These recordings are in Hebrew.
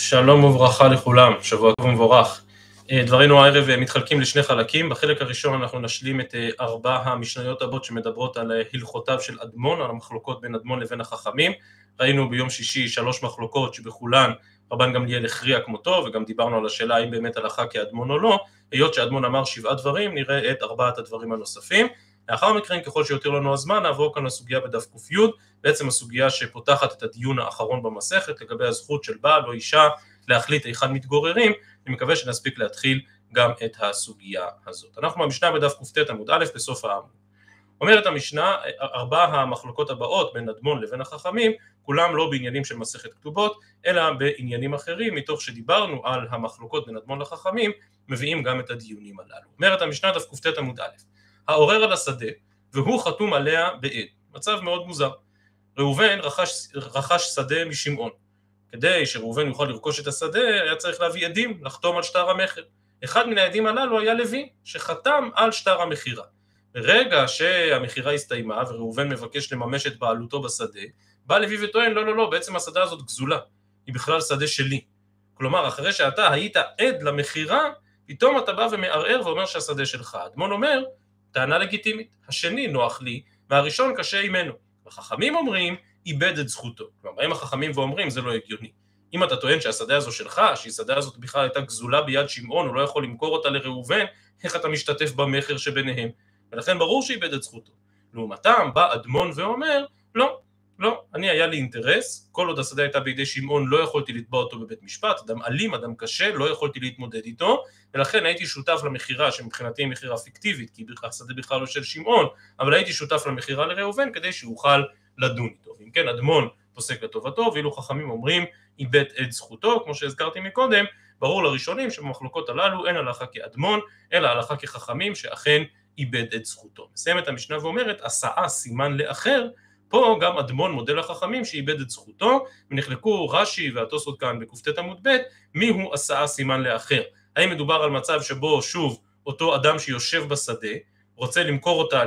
שלום וברכה לכולם, שבוע טוב ומבורך. אה, דברינו הערב אה, מתחלקים לשני חלקים, בחלק הראשון אנחנו נשלים את אה, ארבע המשניות הבאות שמדברות על הלכותיו של אדמון, על המחלוקות בין אדמון לבין החכמים. ראינו ביום שישי שלוש מחלוקות שבכולן רבן גמליאל הכריע כמותו, וגם דיברנו על השאלה האם באמת הלכה כאדמון או לא, היות שאדמון אמר שבעה דברים, נראה את ארבעת הדברים הנוספים. לאחר מכן, ככל שיותר לנו הזמן, נעבור כאן לסוגיה בדף ק"י, בעצם הסוגיה שפותחת את הדיון האחרון במסכת לגבי הזכות של בעל או אישה להחליט היכן מתגוררים, אני מקווה שנספיק להתחיל גם את הסוגיה הזאת. אנחנו במשנה בדף קט עמוד א' בסוף העמוד. אומרת המשנה, ארבע המחלוקות הבאות בין אדמון לבין החכמים, כולם לא בעניינים של מסכת כתובות, אלא בעניינים אחרים, מתוך שדיברנו על המחלוקות בין אדמון לחכמים, מביאים גם את הדיונים הללו. אומרת המשנה דף קט עמוד א', העורר על השדה, והוא חתום עליה בעד. מצב מאוד מוזר. ראובן רכש, רכש שדה משמעון. כדי שראובן יוכל לרכוש את השדה, היה צריך להביא עדים, לחתום על שטר המכר. אחד מן העדים הללו היה לוי, שחתם על שטר המכירה. ברגע שהמכירה הסתיימה וראובן מבקש לממש את בעלותו בשדה, בא לוי וטוען, לא, לא, לא, בעצם השדה הזאת גזולה, היא בכלל שדה שלי. כלומר, אחרי שאתה היית עד למכירה, פתאום אתה בא ומערער ואומר שהשדה שלך. אדמון אומר, טענה לגיטימית, השני נוח לי, והראשון קשה עמנו. החכמים אומרים, איבד את זכותו. כלומר, באים החכמים ואומרים, זה לא הגיוני. אם אתה טוען שהשדה הזו שלך, שהשדה הזאת בכלל הייתה גזולה ביד שמעון, הוא לא יכול למכור אותה לראובן, איך אתה משתתף במכר שביניהם? ולכן ברור שאיבד את זכותו. לעומתם בא אדמון ואומר, לא, לא, אני היה לי אינטרס, כל עוד השדה הייתה בידי שמעון לא יכולתי לתבוע אותו בבית משפט, אדם אלים, אדם קשה, לא יכולתי להתמודד איתו, ולכן הייתי שותף למכירה שמבחינתי היא מכירה פיקטיבית, כי השדה בכלל לא של שמעון, אבל הייתי שותף למכירה לראובן כדי שיוכל לדון איתו. אם כן, אדמון פוסק לטובתו, ואילו חכמים אומרים איבד את זכותו, כמו שהזכרתי מקודם, ברור לראשונים שבמחלוקות הללו אין הלכה כאדמון, אלא הלכה כחכמים שאכן איבד את זכותו. מסיימת המשנה ואומרת, הסעה סימן לאחר, פה גם אדמון מודה לחכמים שאיבד את זכותו, ונחלקו רש"י והתוספות כאן בקט עמוד ב', מיהו הסעה סימן לאחר. האם מדובר על מצב שבו שוב אותו אדם שיושב בשדה רוצה למכור אותה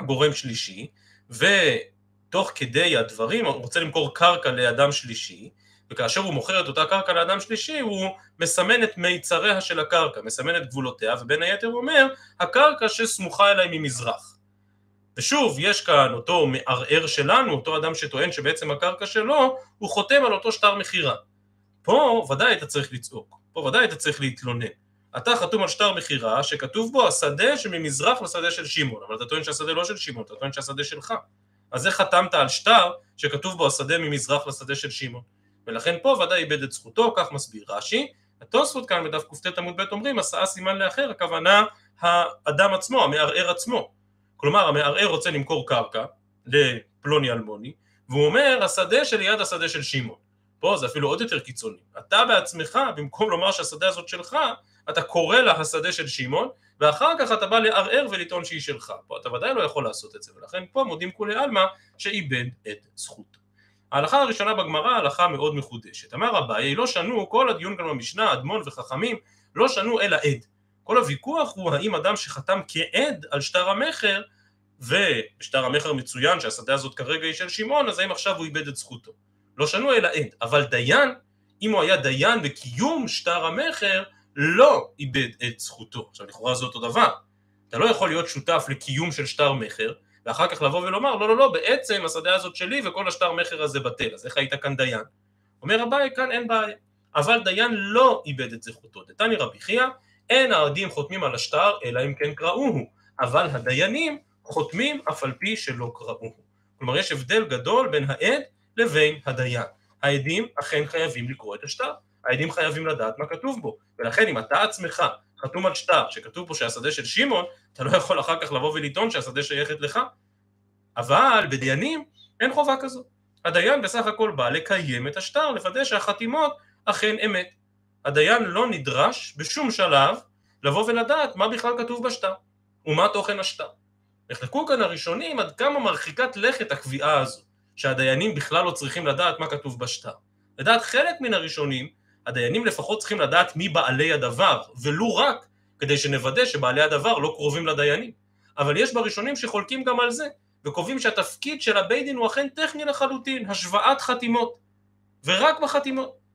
לגורם שלישי, ותוך כדי הדברים הוא רוצה למכור קרקע לאדם שלישי, וכאשר הוא מוכר את אותה קרקע לאדם שלישי הוא מסמן את מיצריה של הקרקע, מסמן את גבולותיה, ובין היתר הוא אומר הקרקע שסמוכה אליי ממזרח. ושוב, יש כאן אותו מערער שלנו, אותו אדם שטוען שבעצם הקרקע שלו, הוא חותם על אותו שטר מכירה. פה ודאי אתה צריך לצעוק, פה ודאי אתה צריך להתלונן. אתה חתום על שטר מכירה שכתוב בו השדה שממזרח לשדה של שמעון, אבל אתה טוען שהשדה לא של שמעון, אתה טוען שהשדה שלך. אז איך חתמת על שטר שכתוב בו השדה ממזרח לשדה של שמעון? ולכן פה ודאי איבד את זכותו, כך מסביר רש"י. התוספות כאן בדף קט עמוד ב' אומרים, הסעה סימן לאחר, הכוונה האדם עצמו, המערער עצמו. כלומר המערער רוצה למכור קרקע לפלוני אלמוני, והוא אומר השדה שליד השדה של שמעון. פה זה אפילו עוד יותר קיצוני. אתה בעצמך, במקום לומר שהשדה הזאת שלך, אתה קורא לה השדה של שמעון, ואחר כך אתה בא לערער ולטעון שהיא שלך. פה אתה ודאי לא יכול לעשות את זה, ולכן פה מודים כולי עלמא שאיבד את זכותו. ההלכה הראשונה בגמרא הלכה מאוד מחודשת. אמר אביי, לא שנו, כל הדיון כאן במשנה, אדמון וחכמים, לא שנו אלא עד. כל הוויכוח הוא האם אדם שחתם כעד על שטר המכר, ושטר המכר מצוין שהשדה הזאת כרגע היא של שמעון, אז האם עכשיו הוא איבד את זכותו. לא שנו אלא עד, אבל דיין, אם הוא היה דיין בקיום שטר המכר, לא איבד את זכותו. עכשיו לכאורה זה אותו דבר. אתה לא יכול להיות שותף לקיום של שטר מכר, ואחר כך לבוא ולומר, לא, לא, לא, בעצם השדה הזאת שלי וכל השטר מכר הזה בטל, אז איך היית כאן דיין? אומר אביי, כאן אין בעיה. אבל דיין לא איבד את זכותו. דתני רבי חייא, אין העדים חותמים על השטר, אלא אם כן קראוהו, אבל הדיינים חותמים אף על פי שלא קראוהו. כלומר יש הבדל גדול בין העד לבין הדיין. העדים אכן חייבים לקרוא את השטר, העדים חייבים לדעת מה כתוב בו, ולכן אם אתה עצמך חתום על שטר שכתוב בו שהשדה של שמעון, אתה לא יכול אחר כך לבוא ולטעון שהשדה שייכת לך. אבל בדיינים אין חובה כזאת. הדיין בסך הכל בא לקיים את השטר, לוודא שהחתימות אכן אמת. הדיין לא נדרש בשום שלב לבוא ולדעת מה בכלל כתוב בשטר ומה תוכן השטר. נחלקו כאן הראשונים עד כמה מרחיקת לכת הקביעה הזו, שהדיינים בכלל לא צריכים לדעת מה כתוב בשטר. לדעת חלק מן הראשונים, הדיינים לפחות צריכים לדעת מי בעלי הדבר, ולו רק כדי שנוודא שבעלי הדבר לא קרובים לדיינים. אבל יש בראשונים שחולקים גם על זה, וקובעים שהתפקיד של הבית דין הוא אכן טכני לחלוטין, השוואת חתימות, ורק בחתימות.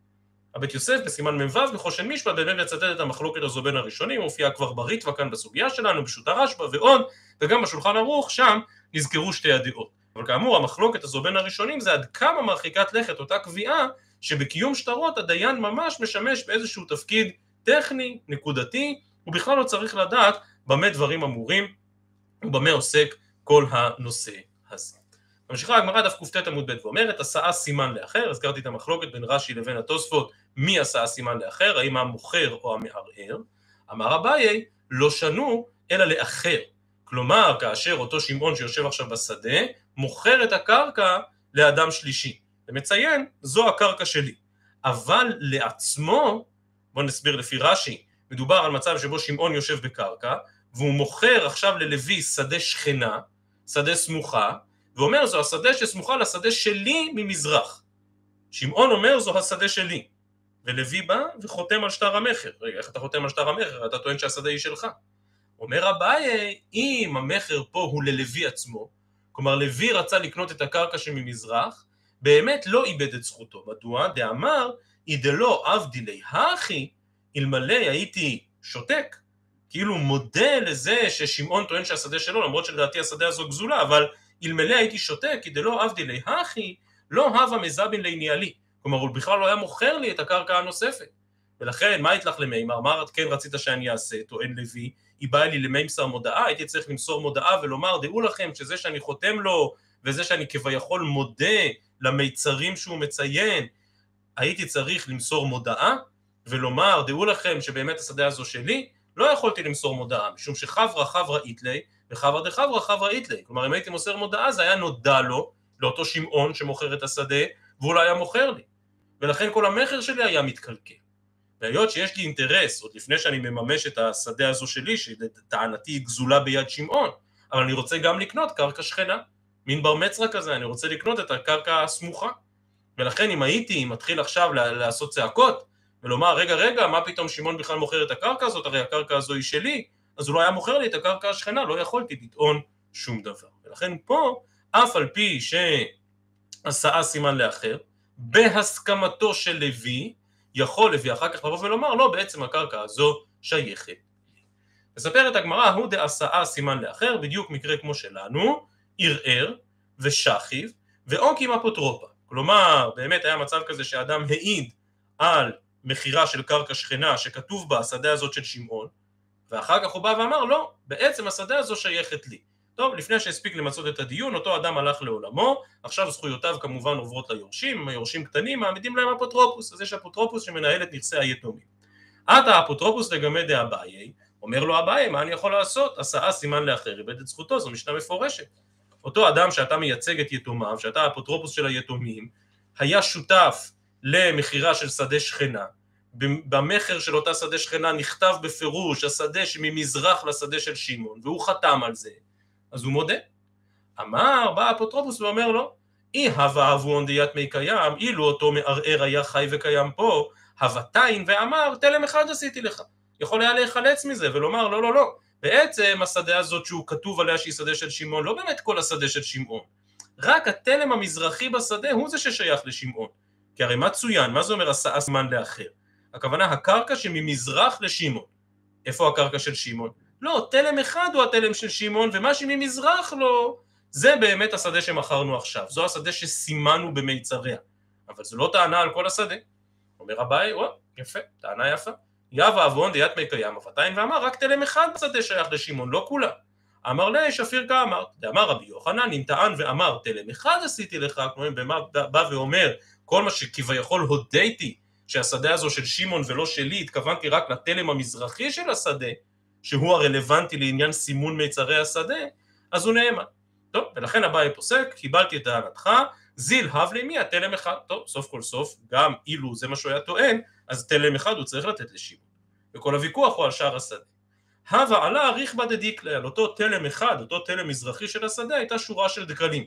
הבית יוסף בסימן מ"ו בחושן משפט באמת מצטט את המחלוקת הזו בין הראשונים, מופיעה כבר בריטווה כאן בסוגיה שלנו, פשוט הרשב"א ועוד, וגם בשולחן ערוך שם נזכרו שתי הדעות. אבל כאמור המחלוקת הזו בין הראשונים זה עד כמה מרחיקת לכת אותה קביעה שבקיום שטרות הדיין ממש משמש באיזשהו תפקיד טכני, נקודתי, הוא בכלל לא צריך לדעת במה דברים אמורים ובמה עוסק כל הנושא הזה. ממשיכה הגמרא דף קט עמוד ב' ואומרת עשאה סימן לאחר, הזכרתי את המחלוקת בין רש"י לבין התוספות מי עשאה סימן לאחר, האם המוכר או המערער, אמר אביי לא שנו אלא לאחר, כלומר כאשר אותו שמעון שיושב עכשיו בשדה מוכר את הקרקע לאדם שלישי, ומציין זו הקרקע שלי, אבל לעצמו, בואו נסביר לפי רש"י, מדובר על מצב שבו שמעון יושב בקרקע והוא מוכר עכשיו ללוי שדה שכנה, שדה סמוכה, ואומר זו השדה שסמוכה לשדה שלי ממזרח. שמעון אומר זו השדה שלי, ולוי בא וחותם על שטר המכר. רגע, איך אתה חותם על שטר המכר? אתה טוען שהשדה היא שלך. אומר אביי, אם המכר פה הוא ללוי עצמו, כלומר לוי רצה לקנות את הקרקע שממזרח, באמת לא איבד את זכותו. מדוע? דאמר, אידלא עבדילי הכי, אלמלא הייתי שותק, כאילו מודה לזה ששמעון טוען שהשדה שלו, למרות שלדעתי השדה הזו גזולה, אבל אלמלא הייתי שותק, כי דלא עבדי להכי, לא הווה מזבין לעניילי. כלומר, הוא בכלל לא היה מוכר לי את הקרקע הנוספת. ולכן, מה יתלך למימר? מה כן רצית שאני אעשה? טוען לוי, היא באה לי למימסר מודעה, הייתי צריך למסור מודעה ולומר, דעו לכם שזה שאני חותם לו, וזה שאני כביכול מודה למיצרים שהוא מציין, הייתי צריך למסור מודעה, ולומר, דעו לכם שבאמת השדה הזו שלי, לא יכולתי למסור מודעה, משום שחברא חברא איתלי, וחברא דחברא חברא איתלי. כלומר, אם הייתי מוסר מודעה, זה היה נודע לו, לאותו שמעון שמוכר את השדה, והוא לא היה מוכר לי. ולכן כל המכר שלי היה מתקלקל. והיות שיש לי אינטרס, עוד לפני שאני מממש את השדה הזו שלי, שלטענתי היא גזולה ביד שמעון, אבל אני רוצה גם לקנות קרקע שכנה, מין בר מצרה כזה, אני רוצה לקנות את הקרקע הסמוכה. ולכן אם הייתי מתחיל עכשיו לעשות צעקות, ולומר, רגע, רגע, מה פתאום שמעון בכלל מוכר את הקרקע הזאת, הרי הקרקע הזו היא שלי, אז הוא לא היה מוכר לי את הקרקע השכנה, לא יכולתי לטעון שום דבר. ולכן פה, אף על פי שעשאה סימן לאחר, בהסכמתו של לוי, יכול לוי אחר כך לבוא ולומר, לא, בעצם הקרקע הזו שייכת. מספרת הגמרא, הוא דעשאה סימן לאחר, בדיוק מקרה כמו שלנו, ערער ושכיב ואוקים אפוטרופה. כלומר, באמת היה מצב כזה שאדם העיד על מכירה של קרקע שכנה שכתוב בה השדה הזאת של שמעון, ואחר כך הוא בא ואמר לא, בעצם השדה הזו שייכת לי. טוב, לפני שהספיק למצות את הדיון, אותו אדם הלך לעולמו, עכשיו זכויותיו כמובן עוברות ליורשים, אם היורשים קטנים מעמידים להם אפוטרופוס, אז יש אפוטרופוס שמנהל את נכסי היתומים. אתא אפוטרופוס לקמיה דאביי, אומר לו אביי, מה אני יכול לעשות? עשאה סימן לאחר, איבד את זכותו, זו משנה מפורשת. אותו אדם שאתה מייצג את יתומיו, שאתה האפוטרופוס של היתומים, היה שותף למכירה של שדה שכנה, במכר של אותה שדה שכנה נכתב בפירוש השדה שממזרח לשדה של שמעון, והוא חתם על זה, אז הוא מודה. אמר, בא האפוטרופוס ואומר לו, אי הוה אבוהון דיתמי קיים, אילו אותו מערער היה חי וקיים פה, הוותין ואמר, תלם אחד עשיתי לך. יכול היה להיחלץ מזה ולומר, לא, לא, לא. בעצם השדה הזאת שהוא כתוב עליה שהיא שדה של שמעון, לא באמת כל השדה של שמעון. רק התלם המזרחי בשדה הוא זה ששייך לשמעון. כי הרי מה צוין? מה זה אומר עשה זמן לאחר? הכוונה הקרקע שממזרח לשמעון. איפה הקרקע של שמעון? לא, תלם אחד הוא התלם של שמעון, ומה שממזרח לו, זה באמת השדה שמכרנו עכשיו. זו השדה שסימנו במיצריה. אבל זו לא טענה על כל השדה. אומר אביי, וואו, יפה, טענה יפה. יב אבון דיית מי קיים אבתיים ואמר רק תלם אחד בשדה שייך לשמעון, לא כולה. אמר לי שפיר כאמר, דאמר רבי יוחנן, אם טען ואמר תלם אחד עשיתי לך, כלומר בא ואומר כל מה שכביכול הודיתי שהשדה הזו של שמעון ולא שלי, התכוונתי רק לתלם המזרחי של השדה, שהוא הרלוונטי לעניין סימון מיצרי השדה, אז הוא נאמן. טוב, ולכן אביי פוסק, קיבלתי את טענתך, זיל הב לי מי התלם אחד. טוב, סוף כל סוף, גם אילו זה מה שהוא היה טוען, אז תלם אחד הוא צריך לתת לשמעון. וכל הוויכוח הוא על שאר השדה. הווה עלה ריחבא דדיקלה, על אותו תלם אחד, אותו תלם מזרחי של השדה, הייתה שורה של דקלים.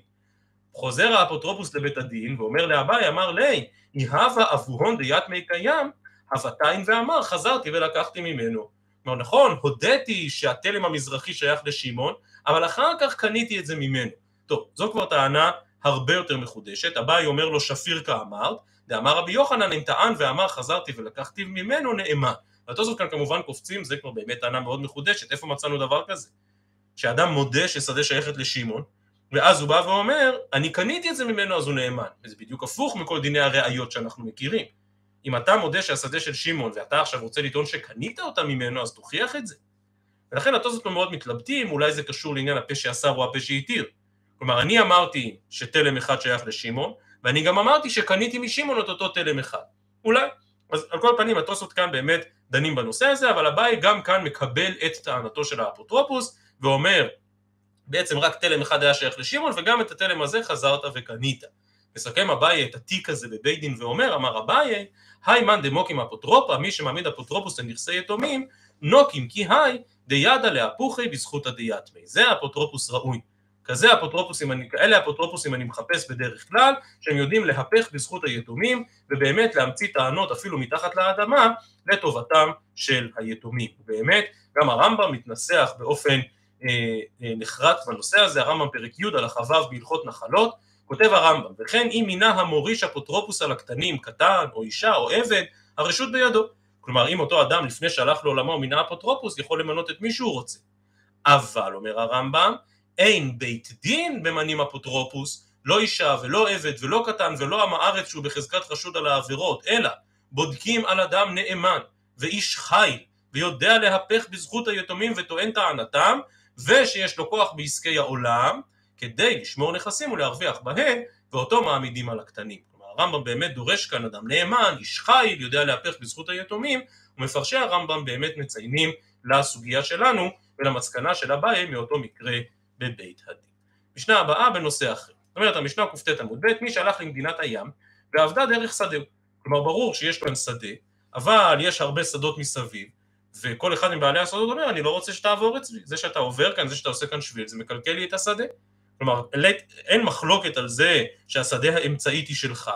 חוזר האפוטרופוס לבית הדין ואומר לאביי, אמר לי, הווה אבוהון דיית מי קיים, הוותיים ואמר, חזרתי ולקחתי ממנו. כלומר, נכון, הודיתי שהתלם המזרחי שייך לשמעון, אבל אחר כך קניתי את זה ממנו. טוב, זו כבר טענה הרבה יותר מחודשת, אביי אומר לו שפיר כאמרת, דאמר רבי יוחנן אם טען ואמר חזרתי ולקחתי ממנו נאמן. והתוספות כאן כמובן קופצים, זה כבר באמת טענה מאוד מחודשת, איפה מצאנו דבר כזה? שאדם מודה ששדה שייכת לשמעון, ואז הוא בא ואומר, אני קניתי את זה ממנו אז הוא נאמן. וזה בדיוק הפוך מכל דיני הראיות שאנחנו מכירים. אם אתה מודה שהשדה של שמעון ואתה עכשיו רוצה לטעון שקנית אותה ממנו, אז תוכיח את זה. ולכן התוספות מאוד מתלבטים, אולי זה קשור לעניין הפה שאסר או הפה שהתיר. כלומר, אני אמרתי שתלם אחד שייך לשמעון, ואני גם אמרתי שקניתי משמעון את אותו תלם אחד. אולי. אז על כל פנים התוספות כאן באמת דנים בנושא הזה, אבל אביי גם כאן מקבל את טענתו של האפוטרופוס, ואומר, בעצם רק תלם אחד היה שייך לשמעון, וגם את התלם הזה חזרת וקנית. מסכם אביי את התיק הזה בבית דין ואומר, אמר אביי, היי מאן דמוקים אפוטרופה, מי שמעמיד אפוטרופוס לנכסי יתומים, נוקים כי היי דידה להפוכי בזכות הדיאטמי. זה אפוטרופוס ראוי. כזה אפוטרופוסים, כאלה אפוטרופוסים אני מחפש בדרך כלל, שהם יודעים להפך בזכות היתומים, ובאמת להמציא טענות אפילו מתחת לאדמה, לטובתם של היתומים. ובאמת, גם הרמב"ם מתנסח באופן אה, אה, נחרץ בנושא הזה, הרמב"ם פרק י' על החוו בהלכות נחלות, כותב הרמב"ם, וכן אם מינה המוריש אפוטרופוס על הקטנים, קטן או אישה או עבד, הרשות בידו. כלומר, אם אותו אדם לפני שהלך לעולמו מינה אפוטרופוס, יכול למנות את מי שהוא רוצה. אבל, אומר הרמב"ם, אין בית דין ממנים אפוטרופוס, לא אישה ולא עבד ולא קטן ולא עם הארץ שהוא בחזקת חשוד על העבירות, אלא בודקים על אדם נאמן ואיש חיל ויודע להפך בזכות היתומים וטוען טענתם ושיש לו כוח בעסקי העולם כדי לשמור נכסים ולהרוויח בהם ואותו מעמידים על הקטנים. כלומר הרמב"ם באמת דורש כאן אדם נאמן, איש חיל, יודע להפך בזכות היתומים ומפרשי הרמב"ם באמת מציינים לסוגיה שלנו ולמסקנה של אביי מאותו מקרה בבית הדין. משנה הבאה בנושא אחר. זאת אומרת המשנה קט עמוד ב' מי שהלך למדינת הים ועבדה דרך שדהו. כלומר ברור שיש כאן שדה, אבל יש הרבה שדות מסביב, וכל אחד מבעלי השדות אומר אני לא רוצה שתעבור אצלי, זה שאתה עובר כאן, זה שאתה עושה כאן שביל, זה מקלקל לי את השדה. כלומר אין מחלוקת על זה שהשדה האמצעית היא שלך,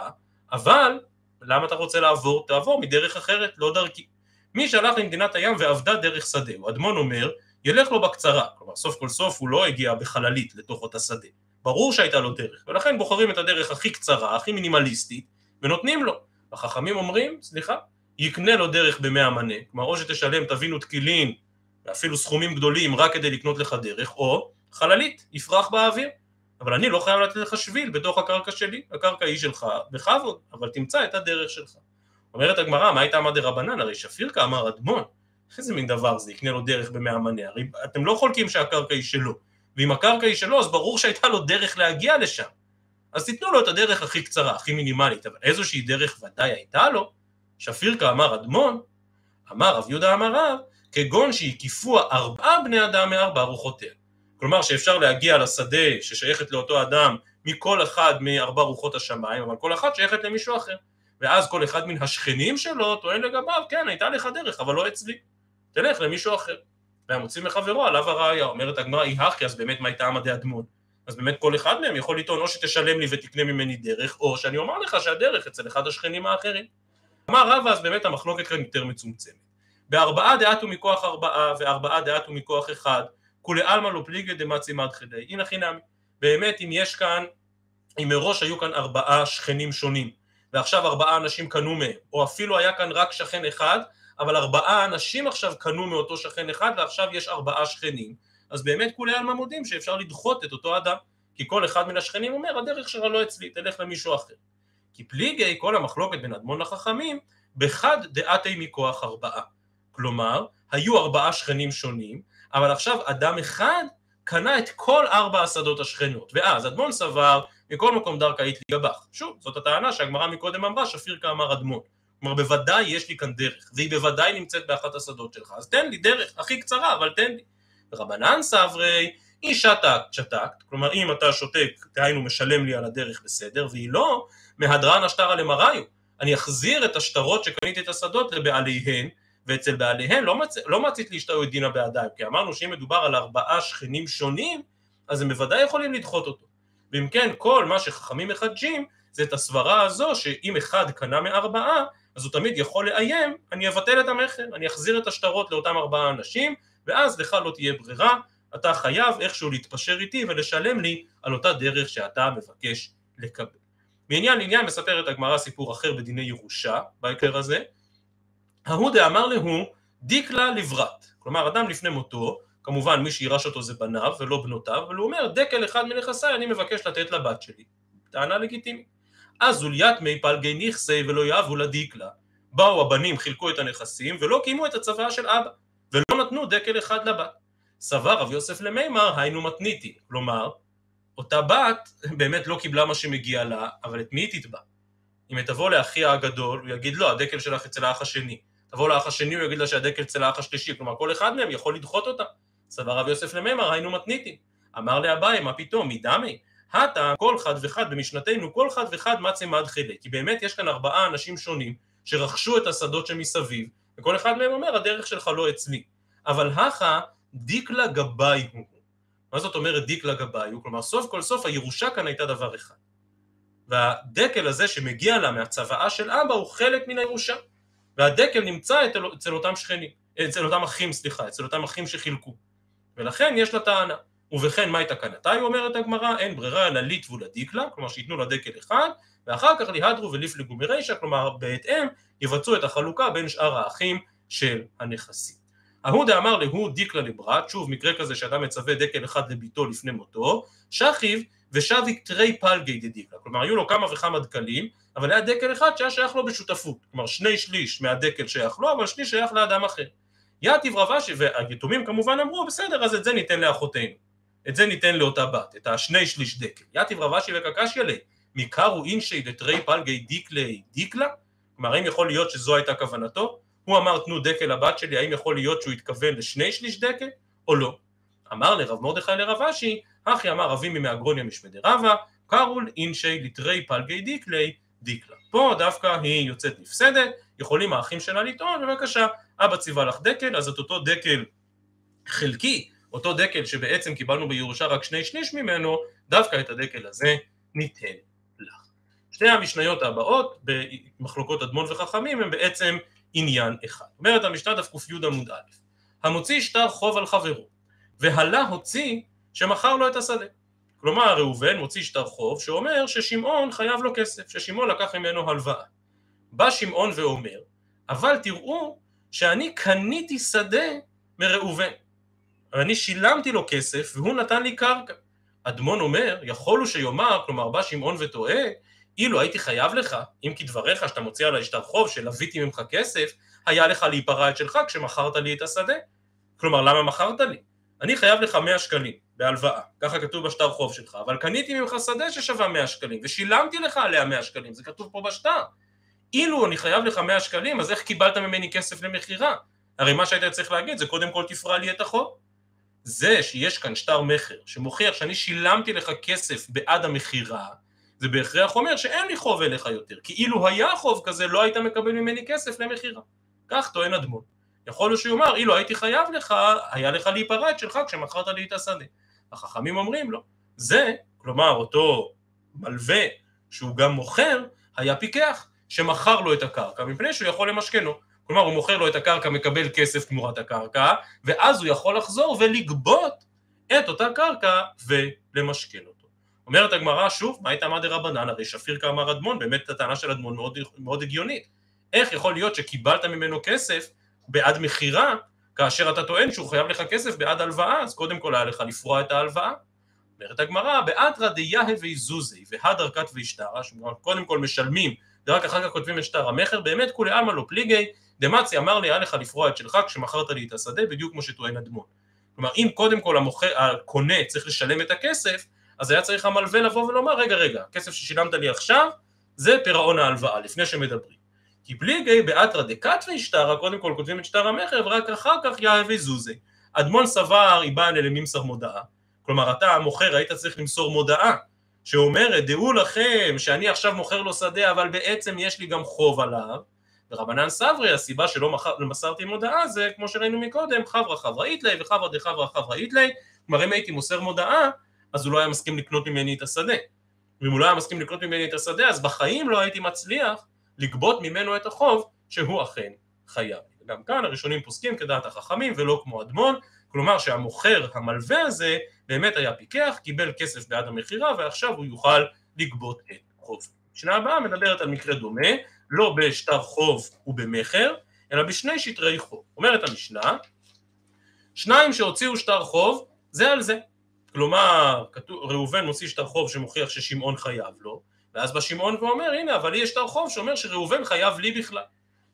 אבל למה אתה רוצה לעבור? תעבור מדרך אחרת, לא דרכי. מי שהלך למדינת הים ועבדה דרך שדהו, אדמון אומר ילך לו בקצרה, כלומר סוף כל סוף הוא לא הגיע בחללית לתוך אותה שדה, ברור שהייתה לו דרך, ולכן בוחרים את הדרך הכי קצרה, הכי מינימליסטית, ונותנים לו. החכמים אומרים, סליחה, יקנה לו דרך במאה מנה, כלומר או שתשלם תבינו תקילין, ואפילו סכומים גדולים רק כדי לקנות לך דרך, או חללית, יפרח באוויר. אבל אני לא חייב לתת לך שביל בתוך הקרקע שלי, הקרקע היא שלך, בכבוד, אבל תמצא את הדרך שלך. אומרת הגמרא, מה הייתה מדי רבנן? הרי שפיר כאמר אדמון, איזה מין דבר זה, יקנה לו דרך במאה מנה, הרי אתם לא חולקים שהקרקע היא שלו, ואם הקרקע היא שלו אז ברור שהייתה לו דרך להגיע לשם, אז תיתנו לו את הדרך הכי קצרה, הכי מינימלית, אבל איזושהי דרך ודאי הייתה לו, שפיר כאמר אדמון, אמר רב יהודה אמר רב, כגון שהקיפו ארבעה בני אדם מארבע רוחותיה. כלומר שאפשר להגיע לשדה ששייכת לאותו אדם מכל אחד מארבע רוחות השמיים, אבל כל אחת שייכת למישהו אחר. ואז כל אחד מן השכנים שלו טוען לגביו, כן, הייתה לך דרך, אבל לא אצלי. תלך למישהו אחר. והמוציא מחברו עליו הראייה, אומרת הגמרא אי הכי, אז באמת מה הייתה עמדי אדמון? אז באמת כל אחד מהם יכול לטעון או שתשלם לי ותקנה ממני דרך, או שאני אומר לך שהדרך אצל אחד השכנים האחרים. אמר רבא אז באמת המחלוקת כאן יותר מצומצמת. בארבעה דעתו מכוח ארבעה וארבעה דעתו מכוח אחד, כולי עלמא לא פליגי דמצי מדחדי, הנה חינמי. באמת אם יש כאן, אם מראש היו כאן ארבעה שכנים שונים, ועכשיו ארבעה אנשים קנו מהם, או אפילו היה כאן רק שכן אחד, אבל ארבעה אנשים עכשיו קנו מאותו שכן אחד ועכשיו יש ארבעה שכנים, אז באמת כולי עלמא מודים שאפשר לדחות את אותו אדם, כי כל אחד מן השכנים אומר הדרך שלך לא אצלי, תלך למישהו אחר. כי פליגי כל המחלוקת בין אדמון לחכמים, בחד דעתי מכוח ארבעה. כלומר, היו ארבעה שכנים שונים, אבל עכשיו אדם אחד קנה את כל ארבע השדות השכנות, ואז אדמון סבר מכל מקום דרכא אית גבך. שוב, זאת הטענה שהגמרא מקודם אמרה, שפיר כאמר אדמון. כלומר בוודאי יש לי כאן דרך, והיא בוודאי נמצאת באחת השדות שלך, אז תן לי דרך הכי קצרה, אבל תן לי. רבנן סברי, היא שתקת, שתקת, כלומר אם אתה שותק, דהיינו משלם לי על הדרך בסדר, והיא לא, מהדרן השטרה למראיו, אני אחזיר את השטרות שקניתי את השדות לבעליהן, ואצל בעליהן לא, מצ... לא מצית להשתהו דינה בעדיו, כי אמרנו שאם מדובר על ארבעה שכנים שונים, אז הם בוודאי יכולים לדחות אותו. ואם כן, כל מה שחכמים מחדשים, זה את הסברה הזו שאם אחד קנה מארבעה, אז הוא תמיד יכול לאיים, אני אבטל את המכר, אני אחזיר את השטרות לאותם ארבעה אנשים, ואז לך לא תהיה ברירה, אתה חייב איכשהו להתפשר איתי ולשלם לי על אותה דרך שאתה מבקש לקבל. מעניין לעניין מספרת הגמרא סיפור אחר בדיני ירושה בהקשר הזה. ההוא דאמר להו דיקלה לברת, כלומר אדם לפני מותו, כמובן מי שירש אותו זה בניו ולא בנותיו, אבל הוא אומר דקל אחד מנכסיי אני מבקש לתת לבת שלי. טענה לגיטימית. אז זוליית מי פלגי נכסי ולא יאבו לדיקלה. באו הבנים, חילקו את הנכסים ולא קיימו את הצוואה של אבא, ולא נתנו דקל אחד לבת. סבר רב יוסף למימר היינו מתניתי, כלומר אותה בת באמת לא קיבלה מה שמגיע לה, אבל את מי היא תתבע? אם היא תבוא לאחיה הגדול, הוא יגיד לא, הדקל שלך אצל האח השני. תבוא לאח השני, הוא יגיד לה שהדקל אצל האח השלישי, כלומר כל אחד מהם יכול לדחות אותה. סבר רב יוסף למימר היינו מתניתים. אמר לאביי, מה פתאום, מדמי? הטה כל חד וחד במשנתנו, כל חד וחד מצי מד חילק. כי באמת יש כאן ארבעה אנשים שונים שרכשו את השדות שמסביב, וכל אחד מהם אומר, הדרך שלך לא אצלי. אבל הכה דיקלה גבאי הוא. מה זאת אומרת דיקלה גבאי הוא? כלומר, סוף כל סוף הירושה כאן הייתה דבר אחד. והדקל הזה שמגיע לה מהצוואה של אבא הוא חלק מן הירושה. והדקל נמצא אצל אותם שכנים, אצל אותם אחים, סליחה, אצל אותם אחים שחילקו. ולכן יש לה טענה. ובכן, מהי תקנתה? היא אומרת הגמרא, אין ברירה אלא ליטבו לדיקלה, כלומר שייתנו לה דקל אחד, ואחר כך ליהדרו וליפלגו מרישא, כלומר בהתאם יבצעו את החלוקה בין שאר האחים של הנכסים. ההוא דאמר להוא דיקלה לברת, שוב מקרה כזה שאדם מצווה דקל אחד לביתו לפני מותו, שכיב ושביק תרי פלגי דדיקלה, כלומר היו לו כמה וכמה דקלים, אבל היה דקל אחד שהיה שייך לו בשותפות, כלומר שני שליש מהדקל שייך לו, אבל שליש שייך לאדם אחר. יתיב רבשי, והיתומים כמובן אמרו, בסדר, אז את זה ניתן לאחותינו, את זה ניתן לאותה בת, את השני שליש דקל. יתיב רבשי וקקשיא ליה, מי קרו אינשי לתרי פלגי דיקלי דיקלא? כלומר, האם יכול להיות שזו הייתה כוונתו? הוא אמר תנו דקל לבת שלי, האם יכול להיות שהוא התכוון לשני שליש דקל או לא? אמר ליה רב מרדכי לרב אשי, הכי אמר אבימי מהגרוניא משמיה דרבא, קרו אינשי לתרי פלגי דיקלי דיקלא. פה דווקא היא יוצאת נפסדת, יכולים האחים שלה לטעון, בבקשה, אבא ציווה לך דקל, אז את אותו דקל חלקי, אותו דקל שבעצם קיבלנו בירושה רק שני שליש ממנו, דווקא את הדקל הזה ניתן לך. שתי המשניות הבאות במחלוקות אדמון וחכמים הם בעצם עניין אחד. אומרת המשנה דף קי עמוד א', המוציא שטר חוב על חברו, והלה הוציא שמכר לו את השדה. כלומר ראובן מוציא שטר חוב שאומר ששמעון חייב לו כסף, ששמעון לקח ממנו הלוואה. בא שמעון ואומר, אבל תראו שאני קניתי שדה מראובן. אני שילמתי לו כסף והוא נתן לי קרקע. אדמון אומר, יכול הוא שיאמר, כלומר בא שמעון וטועה, אילו הייתי חייב לך, אם כדבריך שאתה מוציא עליי שטר חוב שלוויתי ממך כסף, היה לך להיפרע את שלך כשמכרת לי את השדה. כלומר, למה מכרת לי? אני חייב לך 100 שקלים בהלוואה, ככה כתוב בשטר חוב שלך, אבל קניתי ממך שדה ששווה 100 שקלים, ושילמתי לך עליה 100 שקלים, זה כתוב פה בשטר. אילו אני חייב לך 100 שקלים, אז איך קיבלת ממני כסף למכירה? הרי מה שהיית צריך להגיד זה קודם כל תפרע לי את החוב. זה שיש כאן שטר מכר שמוכיח שאני שילמתי לך כסף בעד המכירה, זה בהכרח אומר שאין לי חוב אליך יותר, כי אילו היה חוב כזה לא היית מקבל ממני כסף למכירה. כך טוען אדמון. יכול להיות שיאמר, אילו הייתי חייב לך, היה לך להיפרע את שלך כשמכרת לי את השדה. החכמים אומרים לו, זה, כלומר אותו מלווה שהוא גם מוכר, היה פיקח שמכר לו את הקרקע מפני שהוא יכול למשכנו. כלומר הוא מוכר לו את הקרקע, מקבל כסף תמורת הקרקע, ואז הוא יכול לחזור ולגבות את אותה קרקע ולמשכן אותו. אומרת הגמרא שוב, מה הייתה מה דרבנן? הרי שפיר כאמר אדמון, באמת הטענה של אדמון מאוד, מאוד הגיונית. איך יכול להיות שקיבלת ממנו כסף בעד מכירה, כאשר אתה טוען שהוא חייב לך כסף בעד הלוואה, אז קודם כל היה לך לפרוע את ההלוואה. אומרת הגמרא, באתרא דיהה ויזוזי והדר כת וישתרא, שקודם כל משלמים ורק אחר כך כותבים את שטר המכר, באמת כולי עלמא לא פליגי, דמצי אמר לי היה לך לפרוע את שלך כשמכרת לי את השדה, בדיוק כמו שטוען אדמון. כלומר אם קודם כל המוכר, הקונה צריך לשלם את הכסף, אז היה צריך המלווה לבוא ולומר רגע רגע, הכסף ששילמת לי עכשיו זה פירעון ההלוואה, לפני שמדברים. כי בלי גיא באתרא דקת וישתרא, קודם כל כותבים את שטר המכר, ורק אחר כך יאה וזוזי. אדמון סבר איבן לממסר מודעה. כלומר, אתה המוכר היית צריך למסור מודעה, שאומרת, דעו לכם שאני עכשיו מוכר לו שדה, אבל בעצם יש לי גם חוב עליו. ורבנן סברי, הסיבה שלא מסרתי מודעה זה, כמו שראינו מקודם, חברה חבראית לי וחברא דחברא חבראית לי. כלומר, אם הייתי מוסר מודעה, אז הוא לא היה מסכים לקנות ממני את השדה. ואם הוא לא היה מסכים לקנות ממני את השדה, אז בחיים לא הייתי מצליח לגבות ממנו את החוב שהוא אכן חייב. גם כאן הראשונים פוסקים כדעת החכמים ולא כמו אדמון, כלומר שהמוכר המלווה הזה באמת היה פיקח, קיבל כסף בעד המכירה ועכשיו הוא יוכל לגבות את חוב. המשנה הבאה מדברת על מקרה דומה, לא בשטר חוב ובמכר, אלא בשני שטרי חוב. אומרת המשנה, שניים שהוציאו שטר חוב, זה על זה. כלומר, ראובן מוציא שטר חוב שמוכיח ששמעון חייב לו, ואז בא שמעון ואומר, הנה, אבל לי יש שטר חוב שאומר שראובן חייב לי בכלל.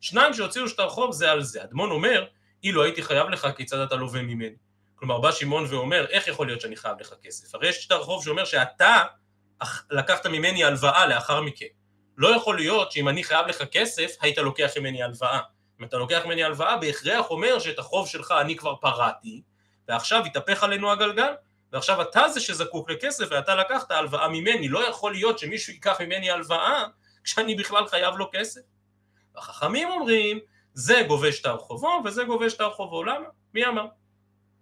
שניים שהוציאו שטר חוב זה על זה. אדמון אומר, אילו הייתי חייב לך, כיצד אתה לווה ממני? כלומר, בא שמעון ואומר, איך יכול להיות שאני חייב לך כסף? הרי יש שטר חוב שאומר שאתה לקחת ממני הלוואה לאחר מכן. לא יכול להיות שאם אני חייב לך כסף, היית לוקח ממני הלוואה. אם אתה לוקח ממני הלוואה, בהכרח אומר שאת החוב שלך אני כבר פרעתי, ועכשיו התהפך עלינו הגלגל, ועכשיו אתה זה שזקוק לכסף ואתה לקחת הלוואה ממני, לא יכול להיות שמישהו ייקח ממני הלוואה כשאני בכלל חייב לו כסף. והחכמים אומרים, זה גובה שטר חובו וזה גובה שטר חובו, למה? מי אמר?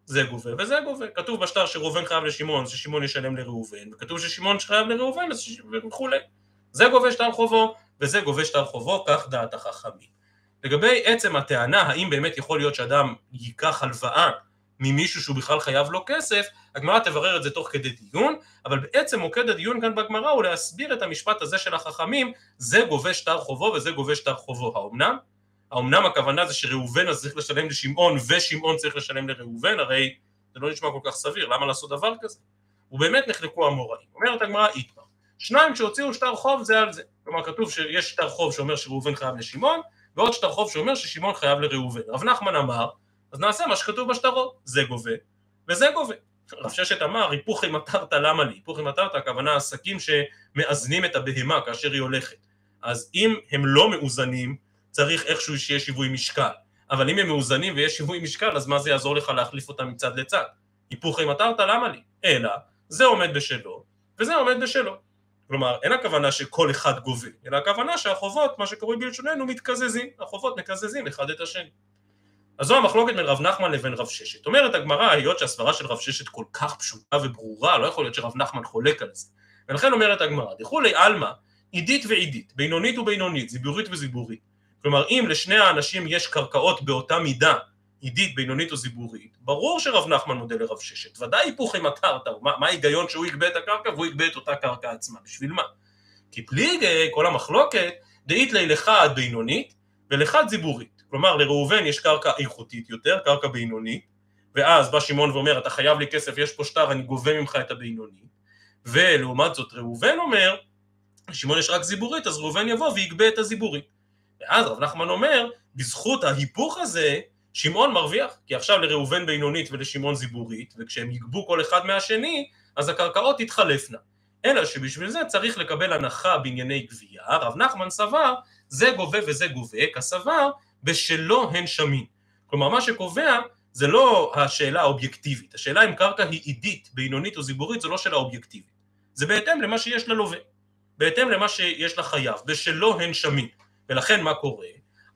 זה גובה וזה גובה. כתוב בשטר שראובן חייב לשמעון, ששמעון ישלם לראובן, וכתוב ששמעון חייב לראובן וכולי. זה גובה שטר חובו וזה גובה שטר חובו, כך דעת החכמים. לגבי עצם הטענה, האם באמת יכול להיות שאדם ייקח הלוואה ממישהו שהוא בכלל חייב לו כסף, הגמרא תברר את זה תוך כדי דיון, אבל בעצם מוקד הדיון כאן בגמרא הוא להסביר את המשפט הזה של החכמים, זה גובה שטר חובו וזה גובה שטר חובו. האומנם? האומנם הכוונה זה שראובן אז צריך לשלם לשמעון ושמעון צריך לשלם לראובן, הרי זה לא נשמע כל כך סביר, למה לעשות דבר כזה? ובאמת נחלקו המוראים. אומרת הגמרא איתמר, שניים שהוציאו שטר חוב זה על זה. כלומר כתוב שיש שטר חוב שאומר שראובן חייב לשמעון, ועוד שטר חוב שאומר ששמעון חייב לראובן. רב נחמן אמר, אז נעשה מה שכתוב בשטרות, זה גובה וזה גובה. רב ששת אמר, היפוכי מטרת למה לי? היפוכי מטרת הכוונה עסקים שמאזנים את הבהמה כאשר היא הולכת. אז אם הם לא מאוזנים, צריך איכשהו שיהיה שיווי משקל. אבל אם הם מאוזנים ויש שיווי משקל, אז מה זה יעזור לך להחליף אותם מצד לצד? היפוכי מטרת למה לי? אלא, זה עומד בשלו, וזה עומד בשלו. כלומר, אין הכוונה שכל אחד גובה, אלא הכוונה שהחובות, מה שקוראים בלשוננו, מתקזזים. החובות מקזזים אחד את השני. אז זו המחלוקת בין רב נחמן לבין רב ששת. אומרת הגמרא, היות שהסברה של רב ששת כל כך פשוטה וברורה, לא יכול להיות שרב נחמן חולק על זה. ולכן אומרת הגמרא, דכולי עלמא, עידית ועידית, בינונית ובינונית, זיבורית וזיבורית. כלומר, אם לשני האנשים יש קרקעות באותה מידה, עידית, בינונית או זיבורית, ברור שרב נחמן מודה לרב ששת. ודאי היפוך עם מטרת, מה, מה ההיגיון שהוא יגבה את הקרקע והוא יגבה את אותה קרקע עצמה, בשביל מה? כי פליגי, כל המחלוקת, דאית לי לחד בינונית ולחד זיבורית. כלומר לראובן יש קרקע איכותית יותר, קרקע בינונית, ואז בא שמעון ואומר אתה חייב לי כסף, יש פה שטר, אני גובה ממך את הבינוני, ולעומת זאת ראובן אומר, לשמעון יש רק זיבורית, אז ראובן יבוא ויגבה את הזיבורית. ואז רב נחמן אומר, בזכות ההיפוך הזה, שמעון מרוויח, כי עכשיו לראובן בינונית ולשמעון זיבורית, וכשהם יגבו כל אחד מהשני, אז הקרקעות תתחלפנה. אלא שבשביל זה צריך לקבל הנחה בענייני גבייה, רב נחמן סבר, זה גובה וזה גובה, כסבר, בשלו הן שמין. כלומר, מה שקובע זה לא השאלה האובייקטיבית, השאלה אם קרקע היא עידית, בינונית או זיבורית, זה לא שאלה אובייקטיבית. זה בהתאם למה שיש ללווה, בהתאם למה שיש לחייב, בשלו הן שמין. ולכן מה קורה?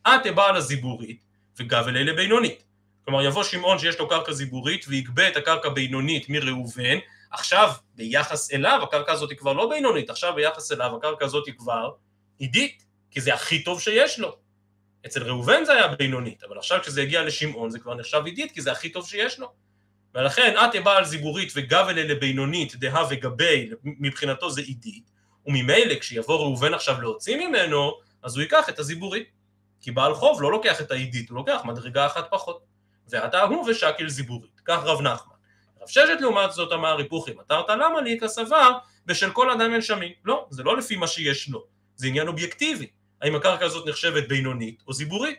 את בעל הזיבורית וגב אלה בינונית. כלומר, יבוא שמעון שיש לו קרקע זיבורית ויגבה את הקרקע בינונית מראובן, עכשיו ביחס אליו הקרקע הזאת היא כבר לא בינונית, עכשיו ביחס אליו הקרקע הזאת היא כבר עידית, כי זה הכי טוב שיש לו. אצל ראובן זה היה בינונית, אבל עכשיו כשזה הגיע לשמעון זה כבר נחשב עידית, כי זה הכי טוב שיש לו. ולכן את בעל זיבורית וגב אלה לבינונית, דהה וגבי, מבחינתו זה עידית, וממילא כשיבוא ראובן עכשיו להוציא ממנו, אז הוא ייקח את הזיבורית. כי בעל חוב לא לוקח את העידית, הוא לוקח מדרגה אחת פחות. ועתה הוא ושקל זיבורית, כך רב נחמן. רב ששת לעומת זאת אמר היפוכי, מתרת למה לי כסבר בשל כל אדם אין שמין. לא, זה לא לפי מה שיש לו, זה עניין אובייקטיבי. האם הקרקע הזאת נחשבת בינונית או זיבורית.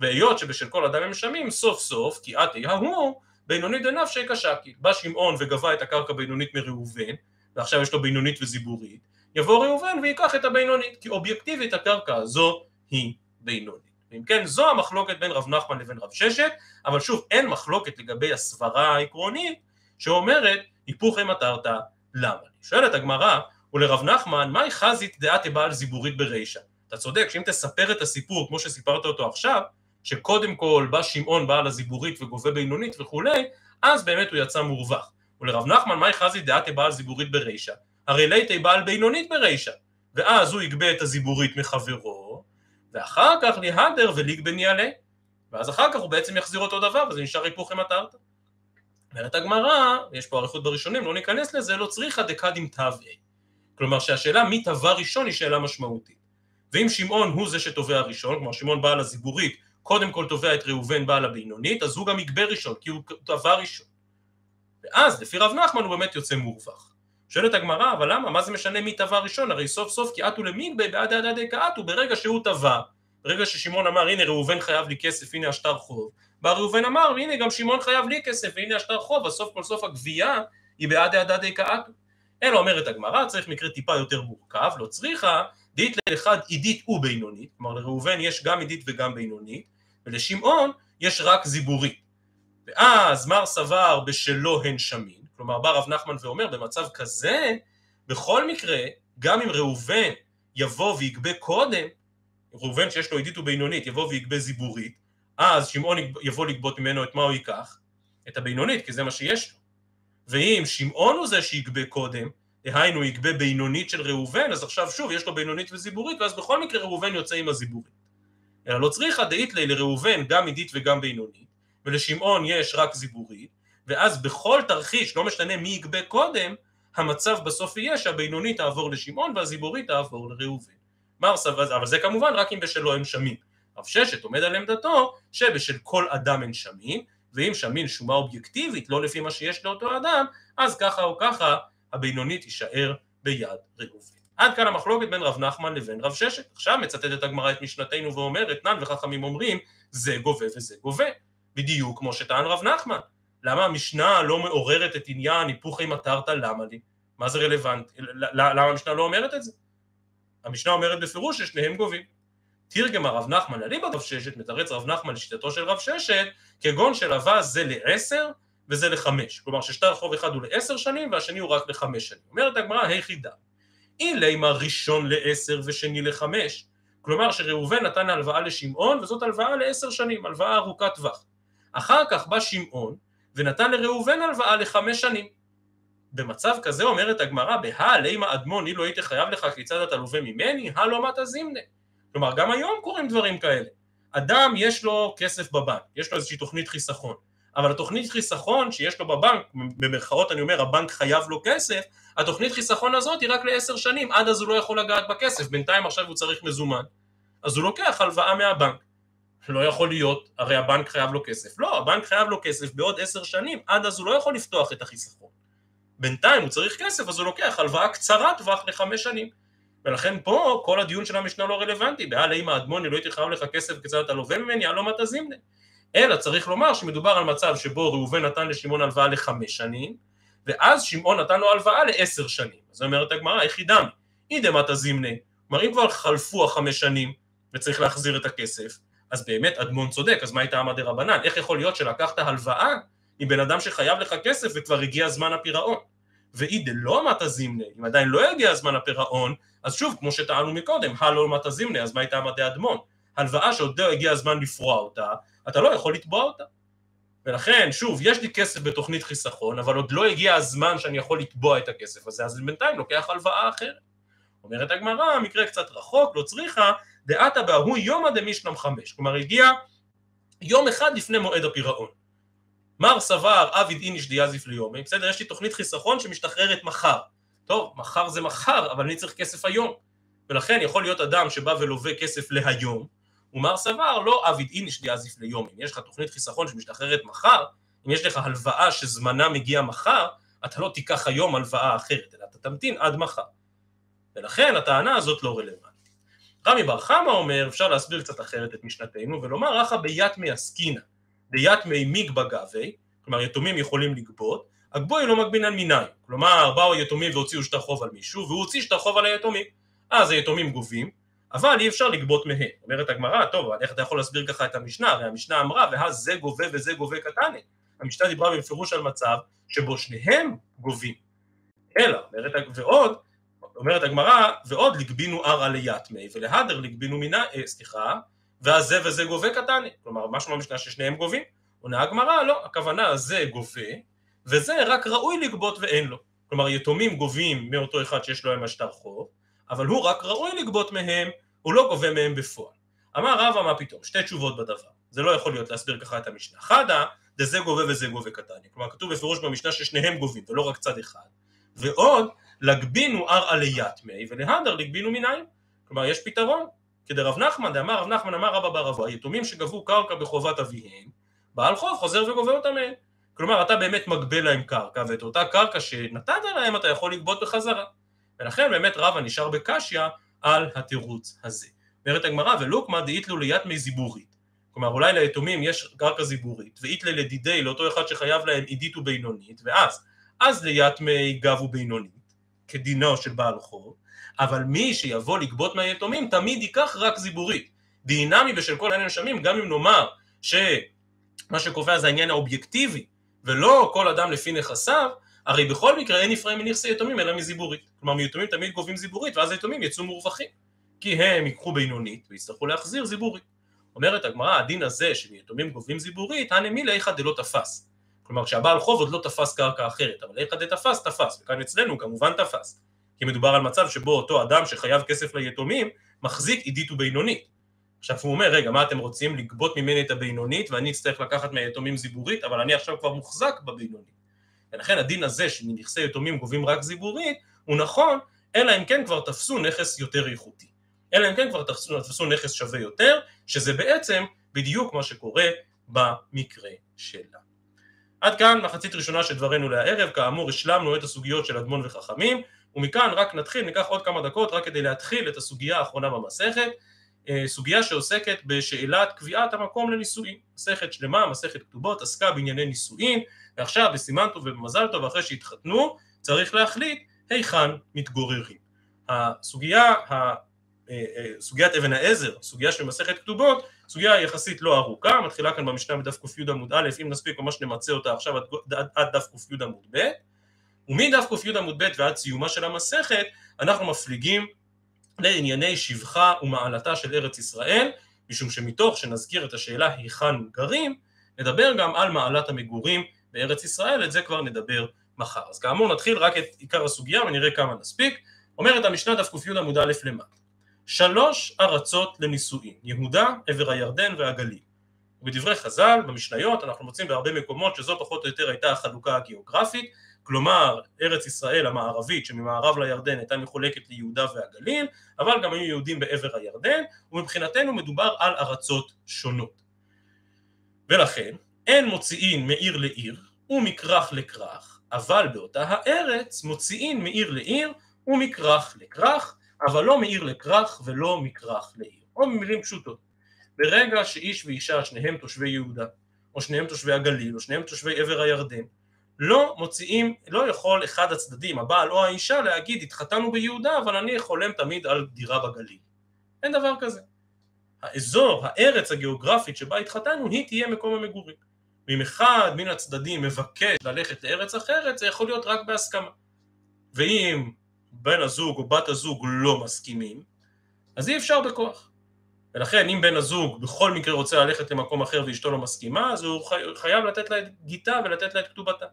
והיות שבשל כל אדם הם שמים, סוף סוף, כי עתי ההוא, בינונית דנפשי כשקי. בא שמעון וגבה את הקרקע בינונית מראובן, ועכשיו יש לו בינונית וזיבורית, יבוא ראובן ויקח את הבינונית, כי אובייקטיבית הקרקע הזו היא בינונית. ואם כן, זו המחלוקת בין רב נחמן לבין רב ששת, אבל שוב, אין מחלוקת לגבי הסברה העקרונית שאומרת, היפוכי מטרת למה? שואלת הגמרא, ולרב נחמן, מהי חזית דעת בעל זיבורית ברישא? אתה צודק שאם תספר את הסיפור כמו שסיפרת אותו עכשיו, שקודם כל בא שמעון בעל הזיבורית וגובה בינונית וכולי, אז באמת הוא יצא מורווח. ולרב נחמן, מהי חזי דעתי בעל זיבורית ברישא? הרי ליתי בעל בינונית ברישא. ואז הוא יגבה את הזיבורית מחברו, ואחר כך ליהדר וליג בניאלה. ואז אחר כך הוא בעצם יחזיר אותו דבר, וזה נשאר היפוך המטרת. אומרת הגמרא, יש פה אריכות בראשונים, לא ניכנס לזה, לא צריכה דקדים תבעה. כלומר שהשאלה מי תבע ראשון היא שאלה משמעותית. ואם שמעון הוא זה שתובע ראשון, כלומר שמעון בעל הזיבורית, קודם כל תובע את ראובן בעל הבינונית, אז הוא גם יגבה ראשון, כי הוא תבע ראשון. ואז לפי רב נחמן הוא באמת יוצא מורווח. שואלת הגמרא, אבל למה? מה זה משנה מי תבע ראשון? הרי סוף סוף כי עטו למיגבי בעד עד עדי כעטו, ברגע שהוא תבע, ברגע ששמעון אמר הנה ראובן חייב לי כסף, הנה השטר חוב, בא ראובן אמר הנה גם שמעון חייב לי כסף, והנה השטר חוב, אז סוף כל סוף הגבייה היא בעד עד עדי כעטו. אלא אומרת הגמרא, צריך מקרה טיפה יותר מורכב, לא צריכה, דית לאחד עידית ובינונית, כלומר לראובן יש גם עידית וגם בינונית, ולשמעון יש רק זיבורית. ואז מר סבר בשלו הן שמין, כלומר בא רב נחמן ואומר במצב כזה, בכל מקרה, גם אם ראובן יבוא ויגבה קודם, ראובן שיש לו עידית ובינונית יבוא ויגבה זיבורית, אז שמעון יבוא לגבות ממנו את מה הוא ייקח? את הבינונית, כי זה מה שיש לו. ואם שמעון הוא זה שיגבה קודם, דהיינו יגבה בינונית של ראובן, אז עכשיו שוב יש לו בינונית וזיבורית, ואז בכל מקרה ראובן יוצא עם הזיבורית. אלא לא צריכה דאית לי לראובן גם עידית וגם בינונית, ולשמעון יש רק זיבורית, ואז בכל תרחיש, לא משנה מי יגבה קודם, המצב בסוף יהיה שהבינונית תעבור לשמעון והזיבורית תעבור לראובן. מר סבא, אבל זה כמובן רק אם בשלו הם שמים. רב ששת עומד על עמדתו שבשל כל אדם אין שמין, ואם שמין שומה אובייקטיבית, לא לפי מה שיש לאותו אדם, אז ככה או ככה הבינונית תישאר ביד ראובן. עד כאן המחלוקת בין רב נחמן לבין רב ששת. עכשיו מצטטת הגמרא את משנתנו ואומרת, נן וחכמים אומרים, זה גובה וזה גובה. בדיוק כמו שטען רב נחמן. למה המשנה לא מעוררת את עניין היפוכי מטרת למה לי? מה זה רלוונטי? למה המשנה לא אומרת את זה? המשנה אומרת בפירוש ששניהם גובים. תרגם הרב נחמן אליבא רב ששת, מתרץ רב נחמן לשיטתו של רב ששת, כגון של אבה זה לעשר וזה לחמש. כלומר ששטר חוב אחד הוא לעשר שנים והשני הוא רק לחמש שנים. אומרת הגמרא היחידה. אם לימה ראשון לעשר ושני לחמש, כלומר שראובן נתן הלוואה לשמעון וזאת הלוואה לעשר שנים, הלוואה ארוכת טווח. אחר כך בא שמעון ונתן לראובן הלוואה לחמש שנים. במצב כזה אומרת הגמרא, בהא לימה אדמון אילו הייתי חייב לך כיצד אתה לווה ממני, הלא מה תזימנה. כלומר גם היום קורים דברים כאלה. אדם יש לו כסף בבנק, יש לו איזושהי תוכנית חיסכון, אבל התוכנית חיסכון שיש לו בבנק, במרכאות אני אומר הבנק חייב לו כסף, התוכנית חיסכון הזאת היא רק לעשר שנים, עד אז הוא לא יכול לגעת בכסף, בינתיים עכשיו הוא צריך מזומן, אז הוא לוקח הלוואה מהבנק. לא יכול להיות, הרי הבנק חייב לו כסף. לא, הבנק חייב לו כסף בעוד עשר שנים, עד אז הוא לא יכול לפתוח את החיסכון. בינתיים הוא צריך כסף, אז הוא לוקח הלוואה קצרת טווח לחמש שנים. ולכן פה כל הדיון של המשנה לא רלוונטי, בהל אימא אדמוני לא הייתי חייב לך כסף כיצד אתה לווה ממני, הלא מה תזימנה. אלא צריך לומר שמדובר על מצב שבו ראובן נתן לשמעון הלוואה לחמש שנים, ואז שמעון נתן לו הלוואה לעשר שנים. אז אומרת הגמרא, איך ידמי? אידא מה תזימנה. כלומר אם כבר חלפו החמש שנים וצריך להחזיר את הכסף, אז באמת אדמון צודק, אז מה הייתה עמדי רבנן? איך יכול להיות שלקחת הלוואה מבן אדם שחייב לך כסף וכבר הגיע זמן הפירעון? ואי דלא מטה זימנה, אם עדיין לא הגיע זמן הפירעון, אז שוב, כמו שטענו מקודם, הלא מטה זימנה, אז מה הייתה עמדי אדמון? הלוואה שעוד לא הגיע הזמן לפרוע אותה, אתה לא יכול לתבוע אותה. ולכן, שוב, יש לי כסף בתוכנית חיסכון, אבל עוד לא הגיע הזמן שאני יכול לתבוע את הכסף הזה, אז בינתיים לוקח הלוואה אחרת. אומרת הגמרא, מקרה קצת רחוק, לא צריכה, דעתה בהוא יומא דמישלם חמש. כלומר, הגיע יום אחד לפני מועד הפירעון. מר סבר אביד איניש דיאזיף ליומי, בסדר, יש לי תוכנית חיסכון שמשתחררת מחר. טוב, מחר זה מחר, אבל אני צריך כסף היום. ולכן יכול להיות אדם שבא ולווה כסף להיום, ומר סבר לא אביד איניש דיאזיף ליומי. אם יש לך תוכנית חיסכון שמשתחררת מחר, אם יש לך הלוואה שזמנה מגיע מחר, אתה לא תיקח היום הלוואה אחרת, אלא אתה תמתין עד מחר. ולכן הטענה הזאת לא רלוונטית. רמי בר חמא אומר, אפשר להסביר קצת אחרת את משנתנו, ולומר אחא ביתמי עסקינא, ביתמי מיגבא גבי, כלומר יתומים יכולים לגבות, הגבוי לא מגבינן מניין, כלומר באו היתומים והוציאו שטר חוב על מישהו, והוא הוציא שטר חוב על היתומים, אז היתומים גובים, אבל אי אפשר לגבות מהם. אומרת הגמרא, טוב, אבל איך אתה יכול להסביר ככה את המשנה? הרי המשנה אמרה, ואז זה גובה וזה גובה קטני. המשנה דיברה בפירוש על מצב שבו שניהם גובים. אלא, אומרת, ועוד, אומרת הגמרא, ועוד לגבינו ערא ליתמי, ולהדר לגבינו מינה, אה, סליחה, ואז זה וזה גובה קטני. כלומר, משהו במשנה ששניהם גובים. עונה הגמרא, לא, הכוונה זה גובה, וזה רק ראוי לגבות ואין לו. כלומר, יתומים גובים מאותו אחד שיש לו עם השטר חוב, אבל הוא רק ראוי לגבות מהם, הוא לא גובה מהם בפועל. אמר רבא, מה פתאום? שתי תשובות בדבר. זה לא יכול להיות להסביר ככה את המשנה. חדה, דזה גובה וזה גובה קטני. כלומר, כתוב בפירוש במשנה ששניהם גובים, ולא רק צד אחד. ועוד, לגבינו אר עליית מי ולהדר לגבינו מנין. כלומר יש פתרון. כדרב נחמן, דאמר רב נחמן אמר רבא בר אבו, היתומים שגבו קרקע בחובת אביהם, בעל חוב חוזר וגובה אותם מהם. כלומר אתה באמת מגבה להם קרקע ואת אותה קרקע שנתת להם אתה יכול לגבות בחזרה. ולכן באמת רבא נשאר בקשיא על התירוץ הזה. אומרת הגמרא ולוקמא דאית לו ליית מי זיבורית. כלומר אולי ליתומים יש קרקע זיבורית ואית לדידי לאותו אחד שחייב להם עידית ובינונית ואז אז ליית מי גב ובינונית כדינו של בעל חוב אבל מי שיבוא לגבות מהיתומים תמיד ייקח רק זיבורית. דינמי ושל כל העניין הנשמים גם אם נאמר שמה שקובע זה העניין האובייקטיבי ולא כל אדם לפי נכסיו הרי בכל מקרה אין נפרעים מנכסי יתומים אלא מזיבורית. כלומר מיתומים תמיד גובים זיבורית ואז היתומים יצאו מורווחים. כי הם ייקחו בינונית ויצטרכו להחזיר זיבורית. אומרת הגמרא, הדין הזה שמיתומים גובים זיבורית, הנמילה איכא דלא תפס. כלומר כשהבעל חוב עוד לא תפס קרקע אחרת, אבל איכא דתפס תפס, וכאן אצלנו כמובן תפס. כי מדובר על מצב שבו אותו אדם שחייב כסף ליתומים, מחזיק עידית ובינונית. עכשיו הוא אומר, רגע, מה אתם רוצים? לגבות ממני את הבינונית ואני אצטרך לקחת מהיתומים זיבורית, אבל אני עכשיו כבר מוחזק בבינונית. ולכן הדין הזה שמנכסי יתומים גובים רק זיבורית, הוא נכון, אלא אם כן כבר תפסו נכס יותר איכותי. אלא אם כן כבר תפסו, תפסו נכס שווה יותר, שזה בעצם בדיוק מה שקורה במקרה שלה. עד כאן מחצית ראשונה של דברינו להערב, כאמור השלמנו את הסוגיות של אדמון וחכמים, ומכאן רק נתחיל, ניקח עוד כמה דקות רק כדי להתחיל את הסוגיה האחרונה במסכת, סוגיה שעוסקת בשאלת קביעת המקום לנישואין. מסכת שלמה, מסכת כתובות, עסקה בענייני נישואין, ועכשיו בסימן טוב ובמזל טוב, אחרי שהתחתנו, צריך להחליט היכן מתגוררים. הסוגיה, סוגיית אבן העזר, סוגיה של מסכת כתובות, סוגיה יחסית לא ארוכה, מתחילה כאן במשנה בדף ק"י עמוד א', אם נספיק ממש נמצה אותה עכשיו עד, עד, עד דף ק"י עמוד ב', ומדף ק"י עמוד ב' ועד סיומה של המסכת, אנחנו מפליגים לענייני שבחה ומעלתה של ארץ ישראל, משום שמתוך שנזכיר את השאלה היכן גרים, נדבר גם על מעלת המגורים בארץ ישראל, את זה כבר נדבר מחר. אז כאמור נתחיל רק את עיקר הסוגיה ונראה כמה נספיק. אומרת המשנה דף ק"י עמוד א' למטה. שלוש ארצות לנישואין, יהודה, עבר הירדן והגליל. ובדברי חז"ל, במשניות, אנחנו מוצאים בהרבה מקומות שזו פחות או יותר הייתה החלוקה הגיאוגרפית, כלומר ארץ ישראל המערבית שממערב לירדן הייתה מחולקת ליהודה והגליל, אבל גם היו יהודים בעבר הירדן, ומבחינתנו מדובר על ארצות שונות. ולכן אין מוציאין מעיר לעיר ומכרך לכרך, אבל באותה הארץ מוציאין מעיר לעיר ומכרך לכרך, אבל לא מעיר לכרך ולא מכרך לעיר. או במילים פשוטות, ברגע שאיש ואישה שניהם תושבי יהודה, או שניהם תושבי הגליל, או שניהם תושבי עבר הירדן, לא מוציאים, לא יכול אחד הצדדים, הבעל או האישה, להגיד התחתנו ביהודה אבל אני חולם תמיד על דירה בגליל. אין דבר כזה. האזור, הארץ הגיאוגרפית שבה התחתנו, היא תהיה מקום המגורים. ואם אחד מן הצדדים מבקש ללכת לארץ אחרת, זה יכול להיות רק בהסכמה. ואם בן הזוג או בת הזוג לא מסכימים, אז אי אפשר בכוח. ולכן אם בן הזוג בכל מקרה רוצה ללכת למקום אחר ואשתו לא מסכימה, אז הוא חייב לתת לה את גיתה ולתת לה את כתובתה.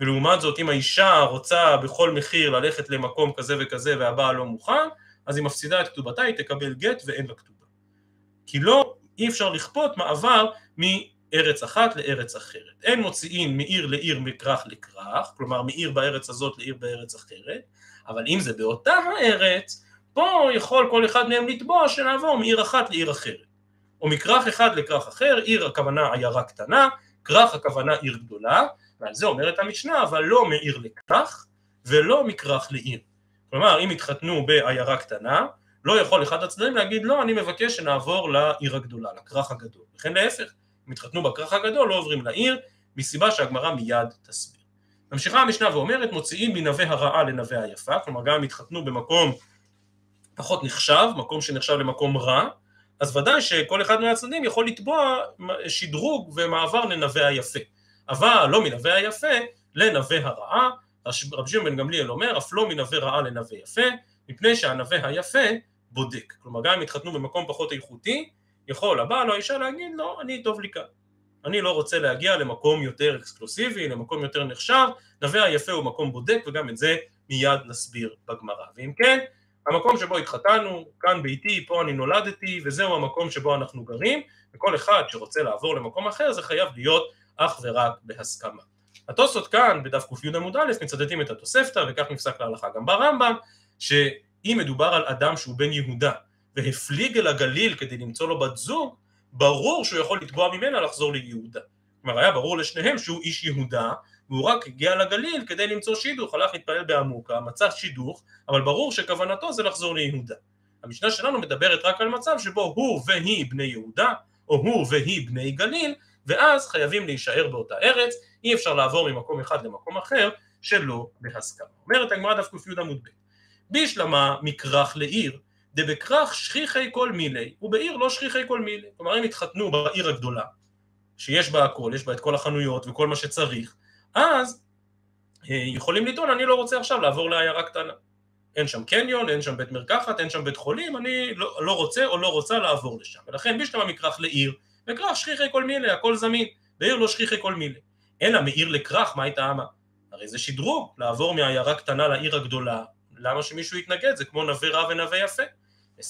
ולעומת זאת אם האישה רוצה בכל מחיר ללכת למקום כזה וכזה והבעל לא מוכן, אז היא מפסידה את כתובתה, היא תקבל גט ואין לה כתובה. כי לא, אי אפשר לכפות מעבר מארץ אחת לארץ אחרת. אין מוציאים מעיר לעיר מכרך לכרך, כלומר מעיר בארץ הזאת לעיר בארץ אחרת, אבל אם זה באותה הארץ, פה יכול כל אחד מהם לתבוע שנעבור מעיר אחת לעיר אחרת. או מכרך אחד לכרך אחר, עיר הכוונה עיירה קטנה, כרך הכוונה עיר גדולה, ועל זה אומרת המשנה, אבל לא מעיר לכרך ולא מכרך לעיר. כלומר, אם התחתנו בעיירה קטנה, לא יכול אחד הצדדים להגיד לא, אני מבקש שנעבור לעיר הגדולה, לכרך הגדול. וכן להפך, אם התחתנו בכרך הגדול, לא עוברים לעיר, מסיבה שהגמרא מיד תסביר. ממשיכה המשנה ואומרת, מוציאים מנווה הרעה לנווה היפה, כלומר גם התחתנו במקום פחות נחשב, מקום שנחשב למקום רע, אז ודאי שכל אחד מהצדדים יכול לתבוע שדרוג ומעבר לנווה היפה. אבל לא מנווה היפה לנווה הרעה, רבי שמעון בן גמליאל אומר, אף לא מנווה רעה לנווה יפה, מפני שהנווה היפה בודק. כלומר, גם אם התחתנו במקום פחות איכותי, יכול הבעל או האישה להגיד, לא, אני טוב לי כאן. אני לא רוצה להגיע למקום יותר אקסקלוסיבי, למקום יותר נחשב, נווה היפה הוא מקום בודק, וגם את זה מיד נסביר בגמרא. ואם כן, המקום שבו התחתנו, כאן ביתי, פה אני נולדתי, וזהו המקום שבו אנחנו גרים, וכל אחד שרוצה לעבור למקום אחר זה חייב להיות אך ורק בהסכמה. התוספות כאן בדף ק"י עמוד א' מצטטים את התוספתא וכך נפסק להלכה גם ברמב"ם שאם מדובר על אדם שהוא בן יהודה והפליג אל הגליל כדי למצוא לו בת זוג ברור שהוא יכול לתבוע ממנה לחזור ליהודה כלומר היה ברור לשניהם שהוא איש יהודה והוא רק הגיע לגליל כדי למצוא שידוך, הלך להתפלל בעמוקה, מצא שידוך, אבל ברור שכוונתו זה לחזור ליהודה. המשנה שלנו מדברת רק על מצב שבו הוא והיא בני יהודה, או הוא והיא בני גליל, ואז חייבים להישאר באותה ארץ, אי אפשר לעבור ממקום אחד למקום אחר שלא בהסכמה. אומרת הגמרא דף ק"י עמוד ב' בישלמה מכרך לעיר, דבכרך שכיחי כל מילי, ובעיר לא שכיחי כל מילי. כלומר אם התחתנו בעיר הגדולה, שיש בה הכל, יש בה את כל החנויות וכל מה שצריך, אז אה, יכולים לטעון אני לא רוצה עכשיו לעבור לעיירה קטנה. אין שם קניון, אין שם בית מרקחת, אין שם בית חולים, אני לא, לא רוצה או לא רוצה לעבור לשם. ולכן בשלמה מכרך לעיר, וכרך שכיחי כל מילי, הכל זמין, בעיר לא שכיחי כל מילי. אלא מעיר לכרך, מה הייתה אמה? הרי זה שדרוג, לעבור מעיירה קטנה לעיר הגדולה, למה שמישהו יתנגד? זה כמו נווה רע ונווה יפה.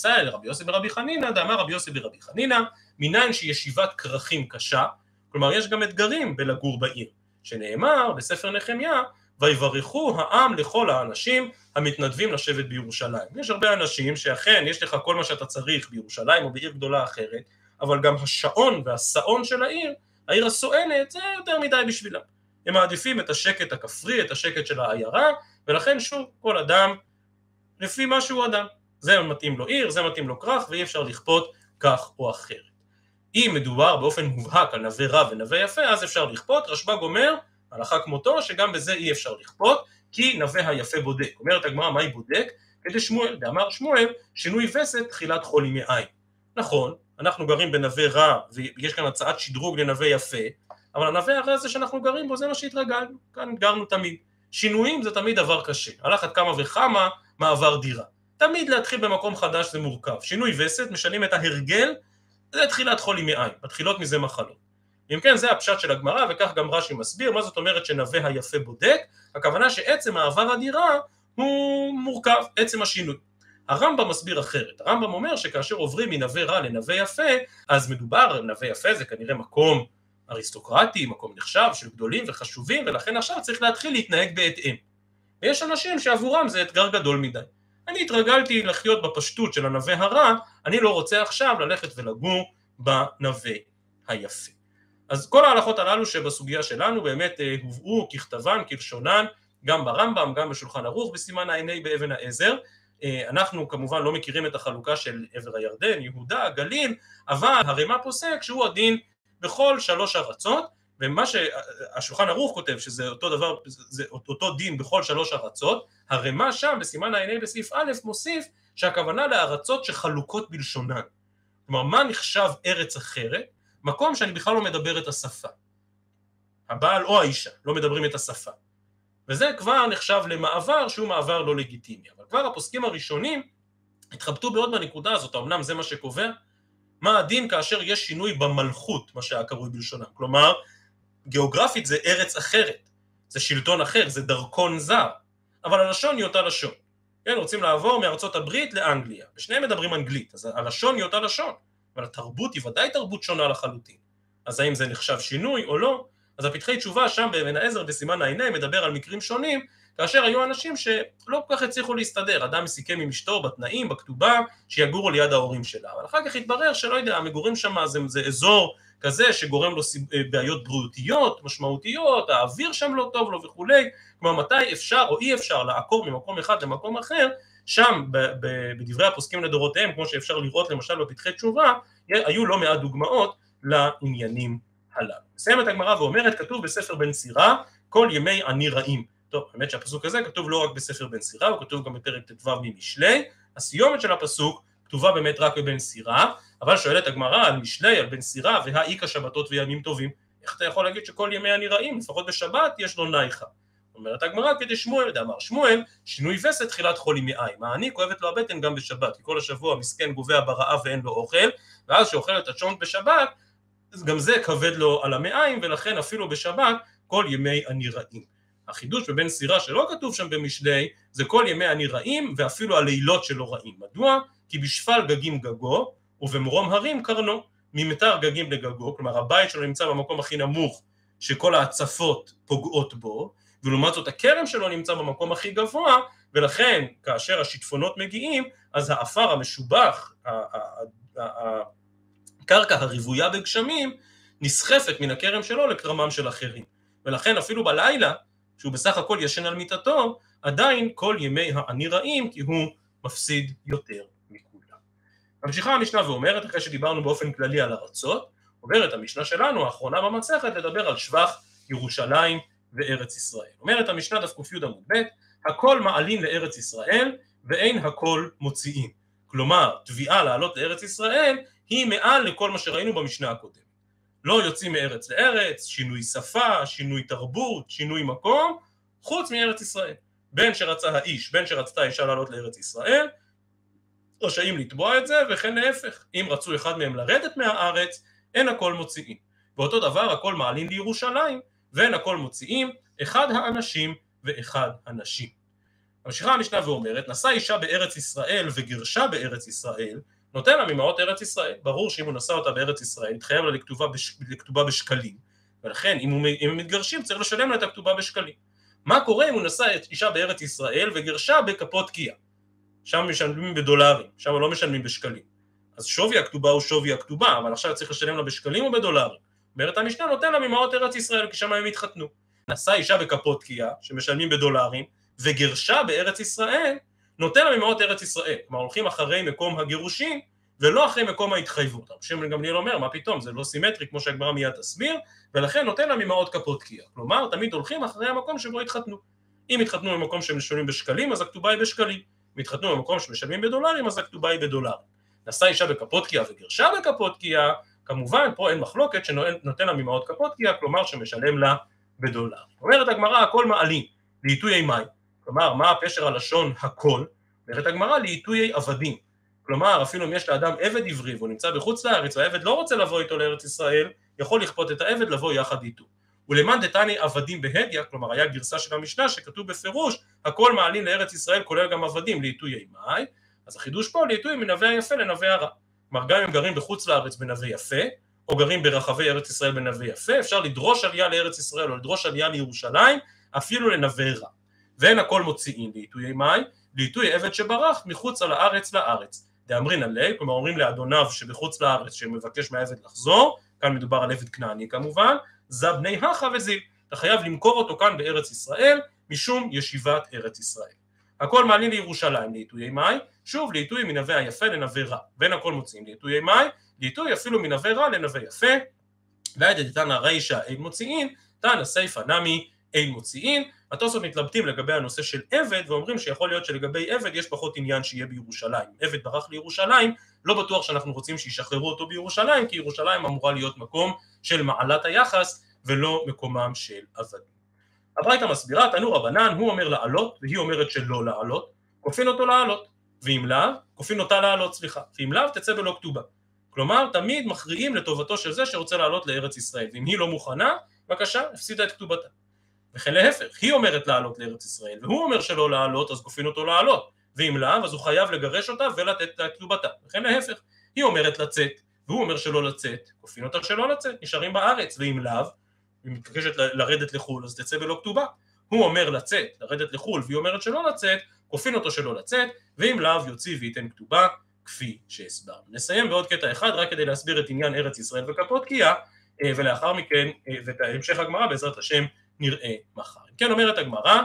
אל רבי יוסי ברבי חנינא, דאמר רבי יוסי ברבי חנינא, מניין שישיבת כרכים קשה, כלומר יש גם אתגרים בלגור בעיר. שנאמר בספר נחמיה, ויברכו העם לכל האנשים המתנדבים לשבת בירושלים. יש הרבה אנשים שאכן יש לך כל מה שאתה צריך בירושלים או בעיר גדולה אחרת, אבל גם השעון והשאון של העיר, העיר הסואנת, זה יותר מדי בשבילם. הם מעדיפים את השקט הכפרי, את השקט של העיירה, ולכן שוב, כל אדם לפי מה שהוא אדם. זה מתאים לו עיר, זה מתאים לו כרך, ואי אפשר לכפות כך או אחרת. אם מדובר באופן מובהק על נווה רע ונווה יפה, אז אפשר לכפות, רשב"ג אומר, הלכה כמותו, שגם בזה אי אפשר לכפות, כי נווה היפה בודק. אומרת הגמרא, מה היא בודק? כדי שמואל, ואמר שמואל, שינוי וסת תחילת חולי מעין. נכון, אנחנו גרים בנווה רע, ויש כאן הצעת שדרוג לנווה יפה, אבל הנווה הרע הזה שאנחנו גרים בו, זה מה שהתרגלנו, כאן גרנו תמיד. שינויים זה תמיד דבר קשה, אחת כמה וכמה מעבר דירה. תמיד להתחיל במקום חדש זה מורכב. שינוי וסת, משנים את ההרגל זה תחילת חולי מעין, מתחילות מזה מחלות. אם כן זה הפשט של הגמרא וכך גם רש"י מסביר מה זאת אומרת שנווה היפה בודק, הכוונה שעצם העבר הדירה הוא מורכב, עצם השינוי. הרמב"ם מסביר אחרת, הרמב"ם אומר שכאשר עוברים מנווה רע לנווה יפה, אז מדובר, נווה יפה זה כנראה מקום אריסטוקרטי, מקום נחשב של גדולים וחשובים, ולכן עכשיו צריך להתחיל להתנהג בהתאם. ויש אנשים שעבורם זה אתגר גדול מדי. אני התרגלתי לחיות בפשטות של הנווה הרע, אני לא רוצה עכשיו ללכת ולגור בנווה היפה. אז כל ההלכות הללו שבסוגיה שלנו באמת אה, הובאו ככתבן, כלשונן, גם ברמב"ם, גם בשולחן ערוך בסימן העיני באבן העזר. אה, אנחנו כמובן לא מכירים את החלוקה של עבר הירדן, יהודה, גליל, אבל הרמ"א פוסק שהוא הדין בכל שלוש ארצות, ומה שהשולחן ערוך כותב שזה אותו דבר, זה אותו דין בכל שלוש ארצות, הרמ"א שם בסימן העיני בסעיף א' מוסיף שהכוונה לארצות שחלוקות בלשונן. כלומר מה נחשב ארץ אחרת? מקום שאני בכלל לא מדבר את השפה. הבעל או האישה לא מדברים את השפה. וזה כבר נחשב למעבר שהוא מעבר לא לגיטימי. אבל כבר הפוסקים הראשונים התחבטו מאוד בנקודה הזאת, אמנם זה מה שקובע? מה הדין כאשר יש שינוי במלכות, מה שהיה קרוי בלשונם. כלומר, גיאוגרפית זה ארץ אחרת, זה שלטון אחר, זה דרכון זר, אבל הלשון היא אותה לשון. כן, רוצים לעבור מארצות הברית לאנגליה, ושניהם מדברים אנגלית, אז הלשון היא אותה לשון, אבל התרבות היא ודאי תרבות שונה לחלוטין. אז האם זה נחשב שינוי או לא? אז הפתחי תשובה שם באבן העזר בסימן העיני מדבר על מקרים שונים, כאשר היו אנשים שלא כל כך הצליחו להסתדר, אדם סיכם עם אשתו בתנאים, בכתובה, שיגורו ליד ההורים שלה, אבל אחר כך התברר שלא יודע, המגורים שם זה, זה אזור כזה שגורם לו אה, בעיות בריאותיות משמעותיות, האוויר שם לא טוב לו וכולי, כלומר מתי אפשר או אי אפשר לעקור ממקום אחד למקום אחר, שם בדברי הפוסקים לדורותיהם, כמו שאפשר לראות למשל בפתחי תשובה, היו לא מעט דוגמאות לעניינים הללו. מסיימת הגמרא ואומרת, כתוב בספר בן סירה, כל ימי עני רעים. טוב, האמת שהפסוק הזה כתוב לא רק בספר בן סירה, הוא כתוב גם בפרק ט"ו ממשלי, הסיומת של הפסוק כתובה באמת רק בבן סירה, אבל שואלת הגמרא על משלי, על בן סירה, והאיכא שבתות וימים טובים. איך אתה יכול להגיד שכל ימי הנראים, לפחות בשבת, יש לו נייחה? אומרת הגמרא כדי שמואל, דאמר שמואל, שינוי וסת תחילת חולי מעי. מה אני כואבת לו הבטן גם בשבת, כי כל השבוע מסכן גובע ברעב ואין לו אוכל, ואז שאוכל את הצ'ונט בשבת, גם זה כבד לו על המעיים, ולכן אפילו בשבת כל ימי הנראים. החידוש בבן סירה שלא כתוב שם במשלי, זה כל ימי הנראים ואפילו הלילות שלא רעים. מדוע? כי בשפל גגים גגו, ובמרום הרים קרנו. ממתר גגים לגגו, כלומר הבית שלו נמצא במקום הכי נמוך שכל ההצפות פוגעות בו, ולעומת זאת הכרם שלו נמצא במקום הכי גבוה, ולכן כאשר השיטפונות מגיעים, אז העפר המשובח, הקרקע הרוויה בגשמים, נסחפת מן הכרם שלו לכרמם של אחרים. ולכן אפילו בלילה, שהוא בסך הכל ישן על מיטתו, עדיין כל ימי העני רעים, כי הוא מפסיד יותר. ממשיכה המשנה ואומרת, אחרי שדיברנו באופן כללי על ארצות, אומרת המשנה שלנו, האחרונה במסכת, לדבר על שבח ירושלים וארץ ישראל. אומרת המשנה דף ק"י עמוד ב', הכל מעלין לארץ ישראל ואין הכל מוציאים. כלומר, תביעה לעלות לארץ ישראל היא מעל לכל מה שראינו במשנה הקודמת. לא יוצאים מארץ לארץ, שינוי שפה, שינוי תרבות, שינוי מקום, חוץ מארץ ישראל. בין שרצה האיש, בין שרצתה האישה לעלות לארץ ישראל, רשאים לתבוע את זה, וכן להפך. אם רצו אחד מהם לרדת מהארץ, אין הכל מוציאים. ואותו דבר הכל מעלים לירושלים, ואין הכל מוציאים, אחד האנשים ואחד הנשים. ממשיכה המשנה ואומרת, נשא אישה בארץ ישראל וגירשה בארץ ישראל, נותן לה ממעות ארץ ישראל. ברור שאם הוא נשא אותה בארץ ישראל, התחייב לה לכתובה, בש... לכתובה בשקלים, ולכן אם, הוא... אם הם מתגרשים צריך לשלם לה את הכתובה בשקלים. מה קורה אם הוא נשא אישה בארץ ישראל וגירשה בכפות קיאה? שם משלמים בדולרים, שם לא משלמים בשקלים. אז שווי הכתובה הוא שווי הכתובה, אבל עכשיו צריך לשלם לה בשקלים או בדולרים? אומרת המשנה נותן לה ממעות ארץ ישראל, כי שם הם התחתנו. נשא אישה בכפות קיאה, שמשלמים בדולרים, וגירשה בארץ ישראל, נותן לה ממעות ארץ ישראל. כלומר הולכים אחרי מקום הגירושין, ולא אחרי מקום ההתחייבות. רב שמעון גמליאל אומר, מה פתאום, זה לא סימטרי כמו שהגמרא מיד תסביר, ולכן נותן לה ממעות כפות קיאה. כלומר, תמיד הולכים אחרי המקום שבו התחתנו. אם התחתנו במקום שמשלמים בשקלים, אז הכתובה היא בשקלים. אם התחתנו במקום שמשלמים בדולרים, אז הכתובה היא בדולרים. נשא אישה וגירשה בכפות קיאה, כמובן פה אין מחלוקת שנותן לה ממעות כפות קיאה, כלומר שמשלם לה בדולר. אומרת הגמרא הכל מעלים, לעיתויי מים. כלומר, מה הפשר הלשון הכל? אומרת הגמרא לעיתויי עבדים. כלומר, אפילו אם יש לאדם עבד עברי והוא נמצא בחוץ לארץ והעבד לא רוצה לבוא איתו לארץ ישראל, יכול לכפות את העבד לבוא יחד איתו. ולמאן דתני עבדים בהדיא, כלומר היה גרסה של המשנה שכתוב בפירוש, הכל מעלים לארץ ישראל כולל גם עבדים לעיתויי מאי, אז החידוש פה לעיתוי מנווה היפה לנווה הרע. כלומר גם אם גרים בחוץ לארץ בנווה יפה, או גרים ברחבי ארץ ישראל בנווה יפה, אפשר לדרוש עלייה לארץ ישראל או לדרוש עלייה לירושלים, אפילו לנווה רע. ואין הכל מוציאים לעיתויי מאי, לעיתוי עבד שברח מחוץ על הארץ לארץ. דאמרין עלי, כלומר אומרים לאדוניו שבחוץ לארץ שמבקש מהעבד לחזור, כאן מדובר על עבד כנעני כמובן, זה בני הכה וזיל. אתה חייב למכור אותו כאן בארץ ישראל, משום ישיבת ארץ ישראל. הכל מעלים לירושלים לעיתויי מאי, שוב לעיתוי מנווה היפה לנווה רע. בין הכל מוציאים לעיתויי מאי, לעיתוי אפילו מנווה רע לנווה יפה, ועד דתנא רישא אין מוציאים, תנא סיפא נמי אין מוציאים. התוספות מתלבטים לגבי הנושא של עבד, ואומרים שיכול להיות שלגבי עבד יש פחות עניין שיהיה בירושלים. עבד ברח לירושלים, לא בטוח שאנחנו רוצים שישחררו אותו בירושלים, כי ירושלים אמורה להיות מקום של מעלת היחס, ולא מקומם של עבדים. הברייתא מסבירה, תנו רבנן, הוא אומר לעלות, והיא אומרת שלא לעלות, כופין אותו לעלות, ואם לאו, כופין אותה לעלות, סליחה, ואם לאו תצא בלא כתובה. כלומר, תמיד מכריעים לטובתו של זה שרוצה לעלות לארץ ישראל, ואם היא לא מוכנה, בבקשה, הפסידה את כתובתה. וכן להפך, היא אומרת לעלות לארץ ישראל, והוא אומר שלא לעלות, אז כופין אותו לעלות, ואם לאו, אז הוא חייב לגרש אותה ולתת את כתובתה. וכן להפך, היא אומרת לצאת, והוא אומר שלא לצאת, כופין אותה שלא לצאת, נשארים בארץ, ואם לאו, היא מתבקשת לרדת לחו"ל, אז תצא בלא כתובה. הוא אומר לצאת, לרדת לחו"ל, והיא אומרת שלא לצאת, כופין אותו שלא לצאת, ואם לאו יוציא וייתן כתובה, כפי שהסברנו. נסיים בעוד קטע אחד, רק כדי להסביר את עניין ארץ ישראל וכפות קיאה, אה, ולאחר מכן, אה, ואת המשך הגמרא בעזרת השם נראה מחר. כן אומרת הגמרא,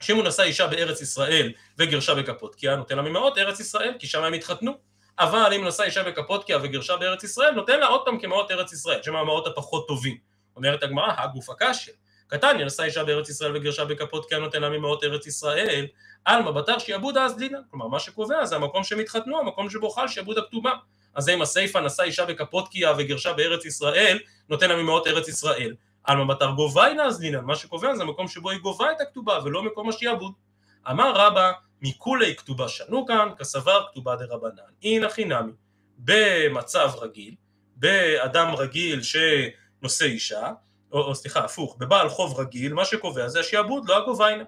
שאם הוא נשא אישה בארץ ישראל וגירשה בכפות קיאה, נותן לה ממעות ארץ ישראל, כי שם הם התחתנו. אבל אם נשא אישה בכפות קיאה וגירשה בארץ ישראל, נותן לה עוד פעם כמעות ארץ ישראל, שהם המעות הפחות טובים. אומרת הגמרא, הגוף הקשיא. קטניה נשא אישה בארץ ישראל וגירשה בכפות קיאה, נותן לה ממעות ארץ ישראל, עלמא בתר שיעבוד אז דינא. כלומר, מה שקובע זה המקום שהם התחתנו, המקום שבו חל שיעבוד הכתובה. אז אם הסיפא נשא אישה בכפות קיאה וגירשה בארץ ישראל, נותן לה ממעות ארץ ישראל. עלמא בתר גובה אז דינא, מה שקובע זה המקום שבו היא גובה את הכתובה ולא מקום השיעבוד. אמר רבא, מכולי כתובה שנו כאן, כסבר כתובה דרבנן. אינא חינמי. במצב רגיל, באדם רגיל שנושא אישה, או, או סליחה, הפוך, בבעל חוב רגיל, מה שקובע זה השיעבוד, לא הגוביינה.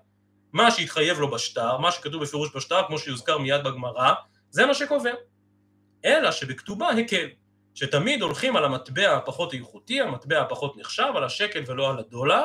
מה שהתחייב לו בשטר, מה שכתוב בפירוש בשטר, כמו שיוזכר מיד בגמרא, זה מה שקובע. אלא שבכתובה הקל. שתמיד הולכים על המטבע הפחות איכותי, המטבע הפחות נחשב, על השקל ולא על הדולר,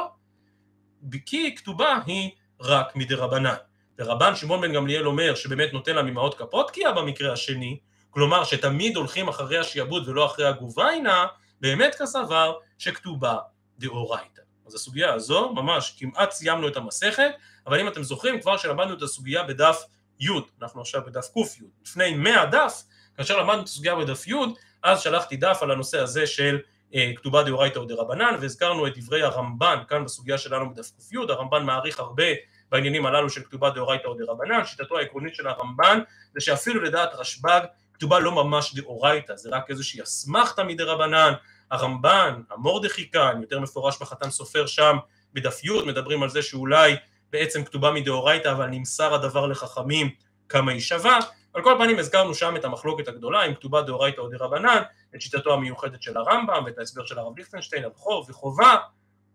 כי כתובה היא רק מדי רבנן. ורבן שמעון בן גמליאל אומר שבאמת נותן לה ממעות קפוטקיה במקרה השני, כלומר שתמיד הולכים אחרי השיעבוד ולא אחרי הגוביינה, באמת כסבר שכתובה דאורייתא. אז הסוגיה הזו, ממש כמעט סיימנו את המסכת, אבל אם אתם זוכרים כבר שלמדנו את הסוגיה בדף י', אנחנו עכשיו בדף ק', לפני 100 דף, כאשר למדנו את הסוגיה בדף י', אז שלחתי דף על הנושא הזה של אה, כתובה דאורייתא או דרבנן, והזכרנו את דברי הרמב"ן כאן בסוגיה שלנו בדף ק', הרמב"ן מעריך הרבה בעניינים הללו של כתובה דאורייתא או דרבנן, שיטתו העקרונית של הרמב"ן זה שאפילו לדעת רשב"ג כתובה לא ממש דאורייתא, זה רק איזושהי אסמכתא מדרבנן, הרמב"ן, המורדכי כאן, יותר מפורש בחתן סופר שם בדף י', מדברים על זה שאולי בעצם כתובה מדאורייתא אבל נמסר הדבר לחכמים כמה היא שווה, על כל פנים הזכרנו שם את המחלוקת הגדולה אם כתובה דאורייתא או דרבנן, את שיטתו המיוחדת של הרמב"ם ואת ההסבר של הרב ליכטנשטיין חוב וחובה,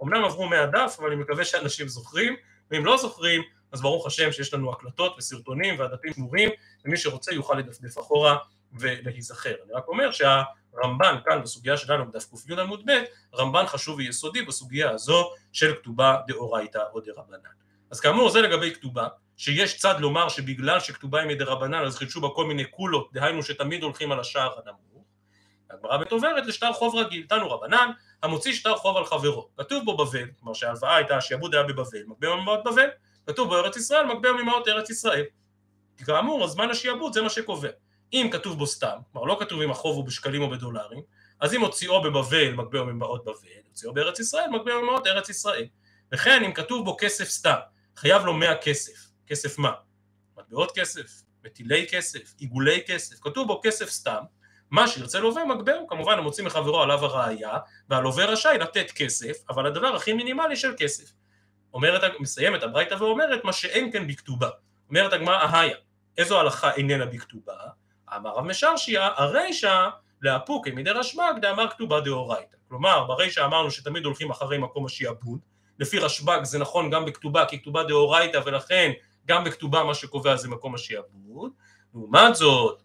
אמנם עברו מהדף אבל אני מקווה שאנשים זוכרים, ואם לא זוכרים אז ברוך השם שיש לנו הקלטות וסרטונים והדפים שמורים ומי שרוצה יוכל לדפדף אחורה ולהיזכר. אני רק אומר שהרמב"ן כאן בסוגיה שלנו בדף ק"י עמוד ב', רמב"ן חשוב ויסודי בסוגיה הזו של כתובה דאורייתא או דרבנן. אז כאמור זה לגבי כתובה, שיש צד לומר שבגלל שכתובה היא מדרבנן אז חידשו בה כל מיני קולות, דהיינו שתמיד הולכים על השער הנמוך. הגמרא בית עוברת לשטר חוב רגיל, תנו רבנן, המוציא שטר חוב על חברו. כתוב בו בבל, כלומר שההלוואה הייתה, השעבוד היה בבבל, מטבע ממאות בבל, כתוב בו ארץ ישראל, מטבע ממאות ארץ ישראל. כאמור, הזמן השעבוד זה מה שקובע. אם כתוב בו סתם, כלומר לא כתוב אם החוב הוא בשקלים או בדולרים, אז אם הוציאו בבבל מטבע ממעות בבל, הוציאו בארץ ישראל מטבע ממעות ארץ ישראל. וכן אם כתוב בו כסף סתם, חייב לו 100 כסף, כסף מה? מטבעות כסף, מטילי כסף, עיגולי כסף, כתוב בו כסף סתם, מה שירצה לווה מגבהו, כמובן המוציא מחברו עליו הראייה, והלווה רשאי לתת כסף, אבל הדבר הכי מינימלי של כסף. אומרת, מסיימת הברייתא ואומרת מה שאין כן בכתובה. אומרת הגמרא אהיה, איזו הלכה איננה בכתובה? אמר רב משרשיה, הרישא לאפוקי מדי רשב"ג דאמר כתובה דאורייתא. כלומר, ברישא אמרנו שתמיד הולכים אחרי מקום השיעבוד, לפי רשב"ג זה נכון גם בכתובה, כי כתובה דאורייתא, ולכן גם בכתובה מה שקובע זה מקום השיעבוד. לעומת זאת,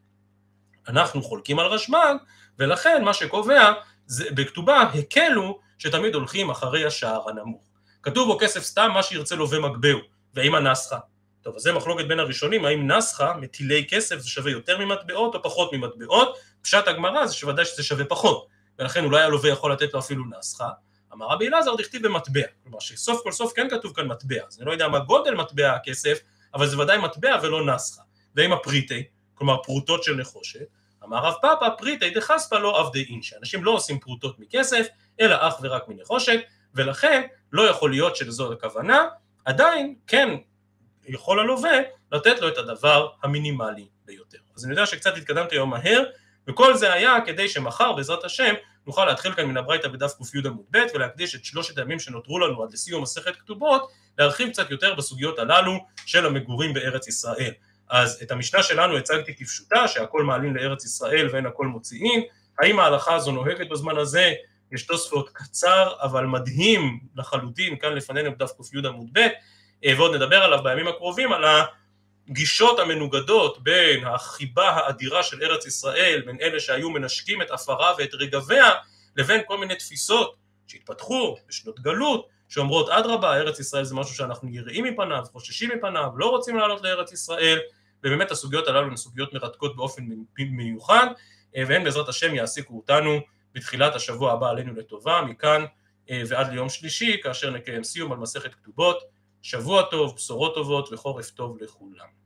אנחנו חולקים על רשב"ג, ולכן מה שקובע זה בכתובה הקלו שתמיד הולכים אחרי השער הנמוך. כתוב בו כסף סתם מה שירצה לווה מגבהו, והאם הנסחה? טוב, אז זה מחלוקת בין הראשונים, האם נסחה, מטילי כסף, זה שווה יותר ממטבעות או פחות ממטבעות? פשט הגמרא זה שוודאי שזה שווה פחות, ולכן אולי הלווה יכול לתת לו אפילו נסחה. אמר רבי אלעזר דכתיב במטבע, כלומר שסוף כל סוף כן כתוב כאן מטבע, אז אני לא יודע מה גודל מטבע הכסף, אבל זה ודאי מטבע ולא נסחה. ואם הפריטי, כלומר פרוטות של נחושת, אמר רב פאפא פריטי דחספא לא עבדי אינשא, אנשים לא עושים פרוטות מכסף, אלא אך ורק מנחושת, ולכן לא יכול להיות שזו הכוונה, עדיין כן יכול הלווה לתת לו את הדבר המינימלי ביותר. אז אני יודע שקצת התקדמתי היום מהר, וכל זה היה כדי שמחר בעזרת השם נוכל להתחיל כאן מן הברייתא בדף ק"י עמוד ב' ולהקדיש את שלושת הימים שנותרו לנו עד לסיום מסכת כתובות, להרחיב קצת יותר בסוגיות הללו של המגורים בארץ ישראל. אז את המשנה שלנו הצגתי כפשוטה, שהכל מעלים לארץ ישראל ואין הכל מוציאים, האם ההלכה הזו נוהגת בזמן הזה? יש תוספות קצר אבל מדהים לחלוטין, כאן לפנינו בדף ק"י עמוד ב', אה, ועוד נדבר עליו בימים הקרובים, על הגישות המנוגדות בין החיבה האדירה של ארץ ישראל, בין אלה שהיו מנשקים את עפרה ואת רגביה, לבין כל מיני תפיסות שהתפתחו בשנות גלות, שאומרות אדרבה, ארץ ישראל זה משהו שאנחנו יראים מפניו, חוששים מפניו, לא רוצים לעלות לארץ ישראל, ובאמת הסוגיות הללו הן סוגיות מרתקות באופן מיוחד, אה, והן בעזרת השם יעסיקו אותנו בתחילת השבוע הבא עלינו לטובה, מכאן אה, ועד ליום שלישי, כאשר נקיים סיום על מסכת כתובות. שבוע טוב, בשורות טובות וחורף טוב לכולם.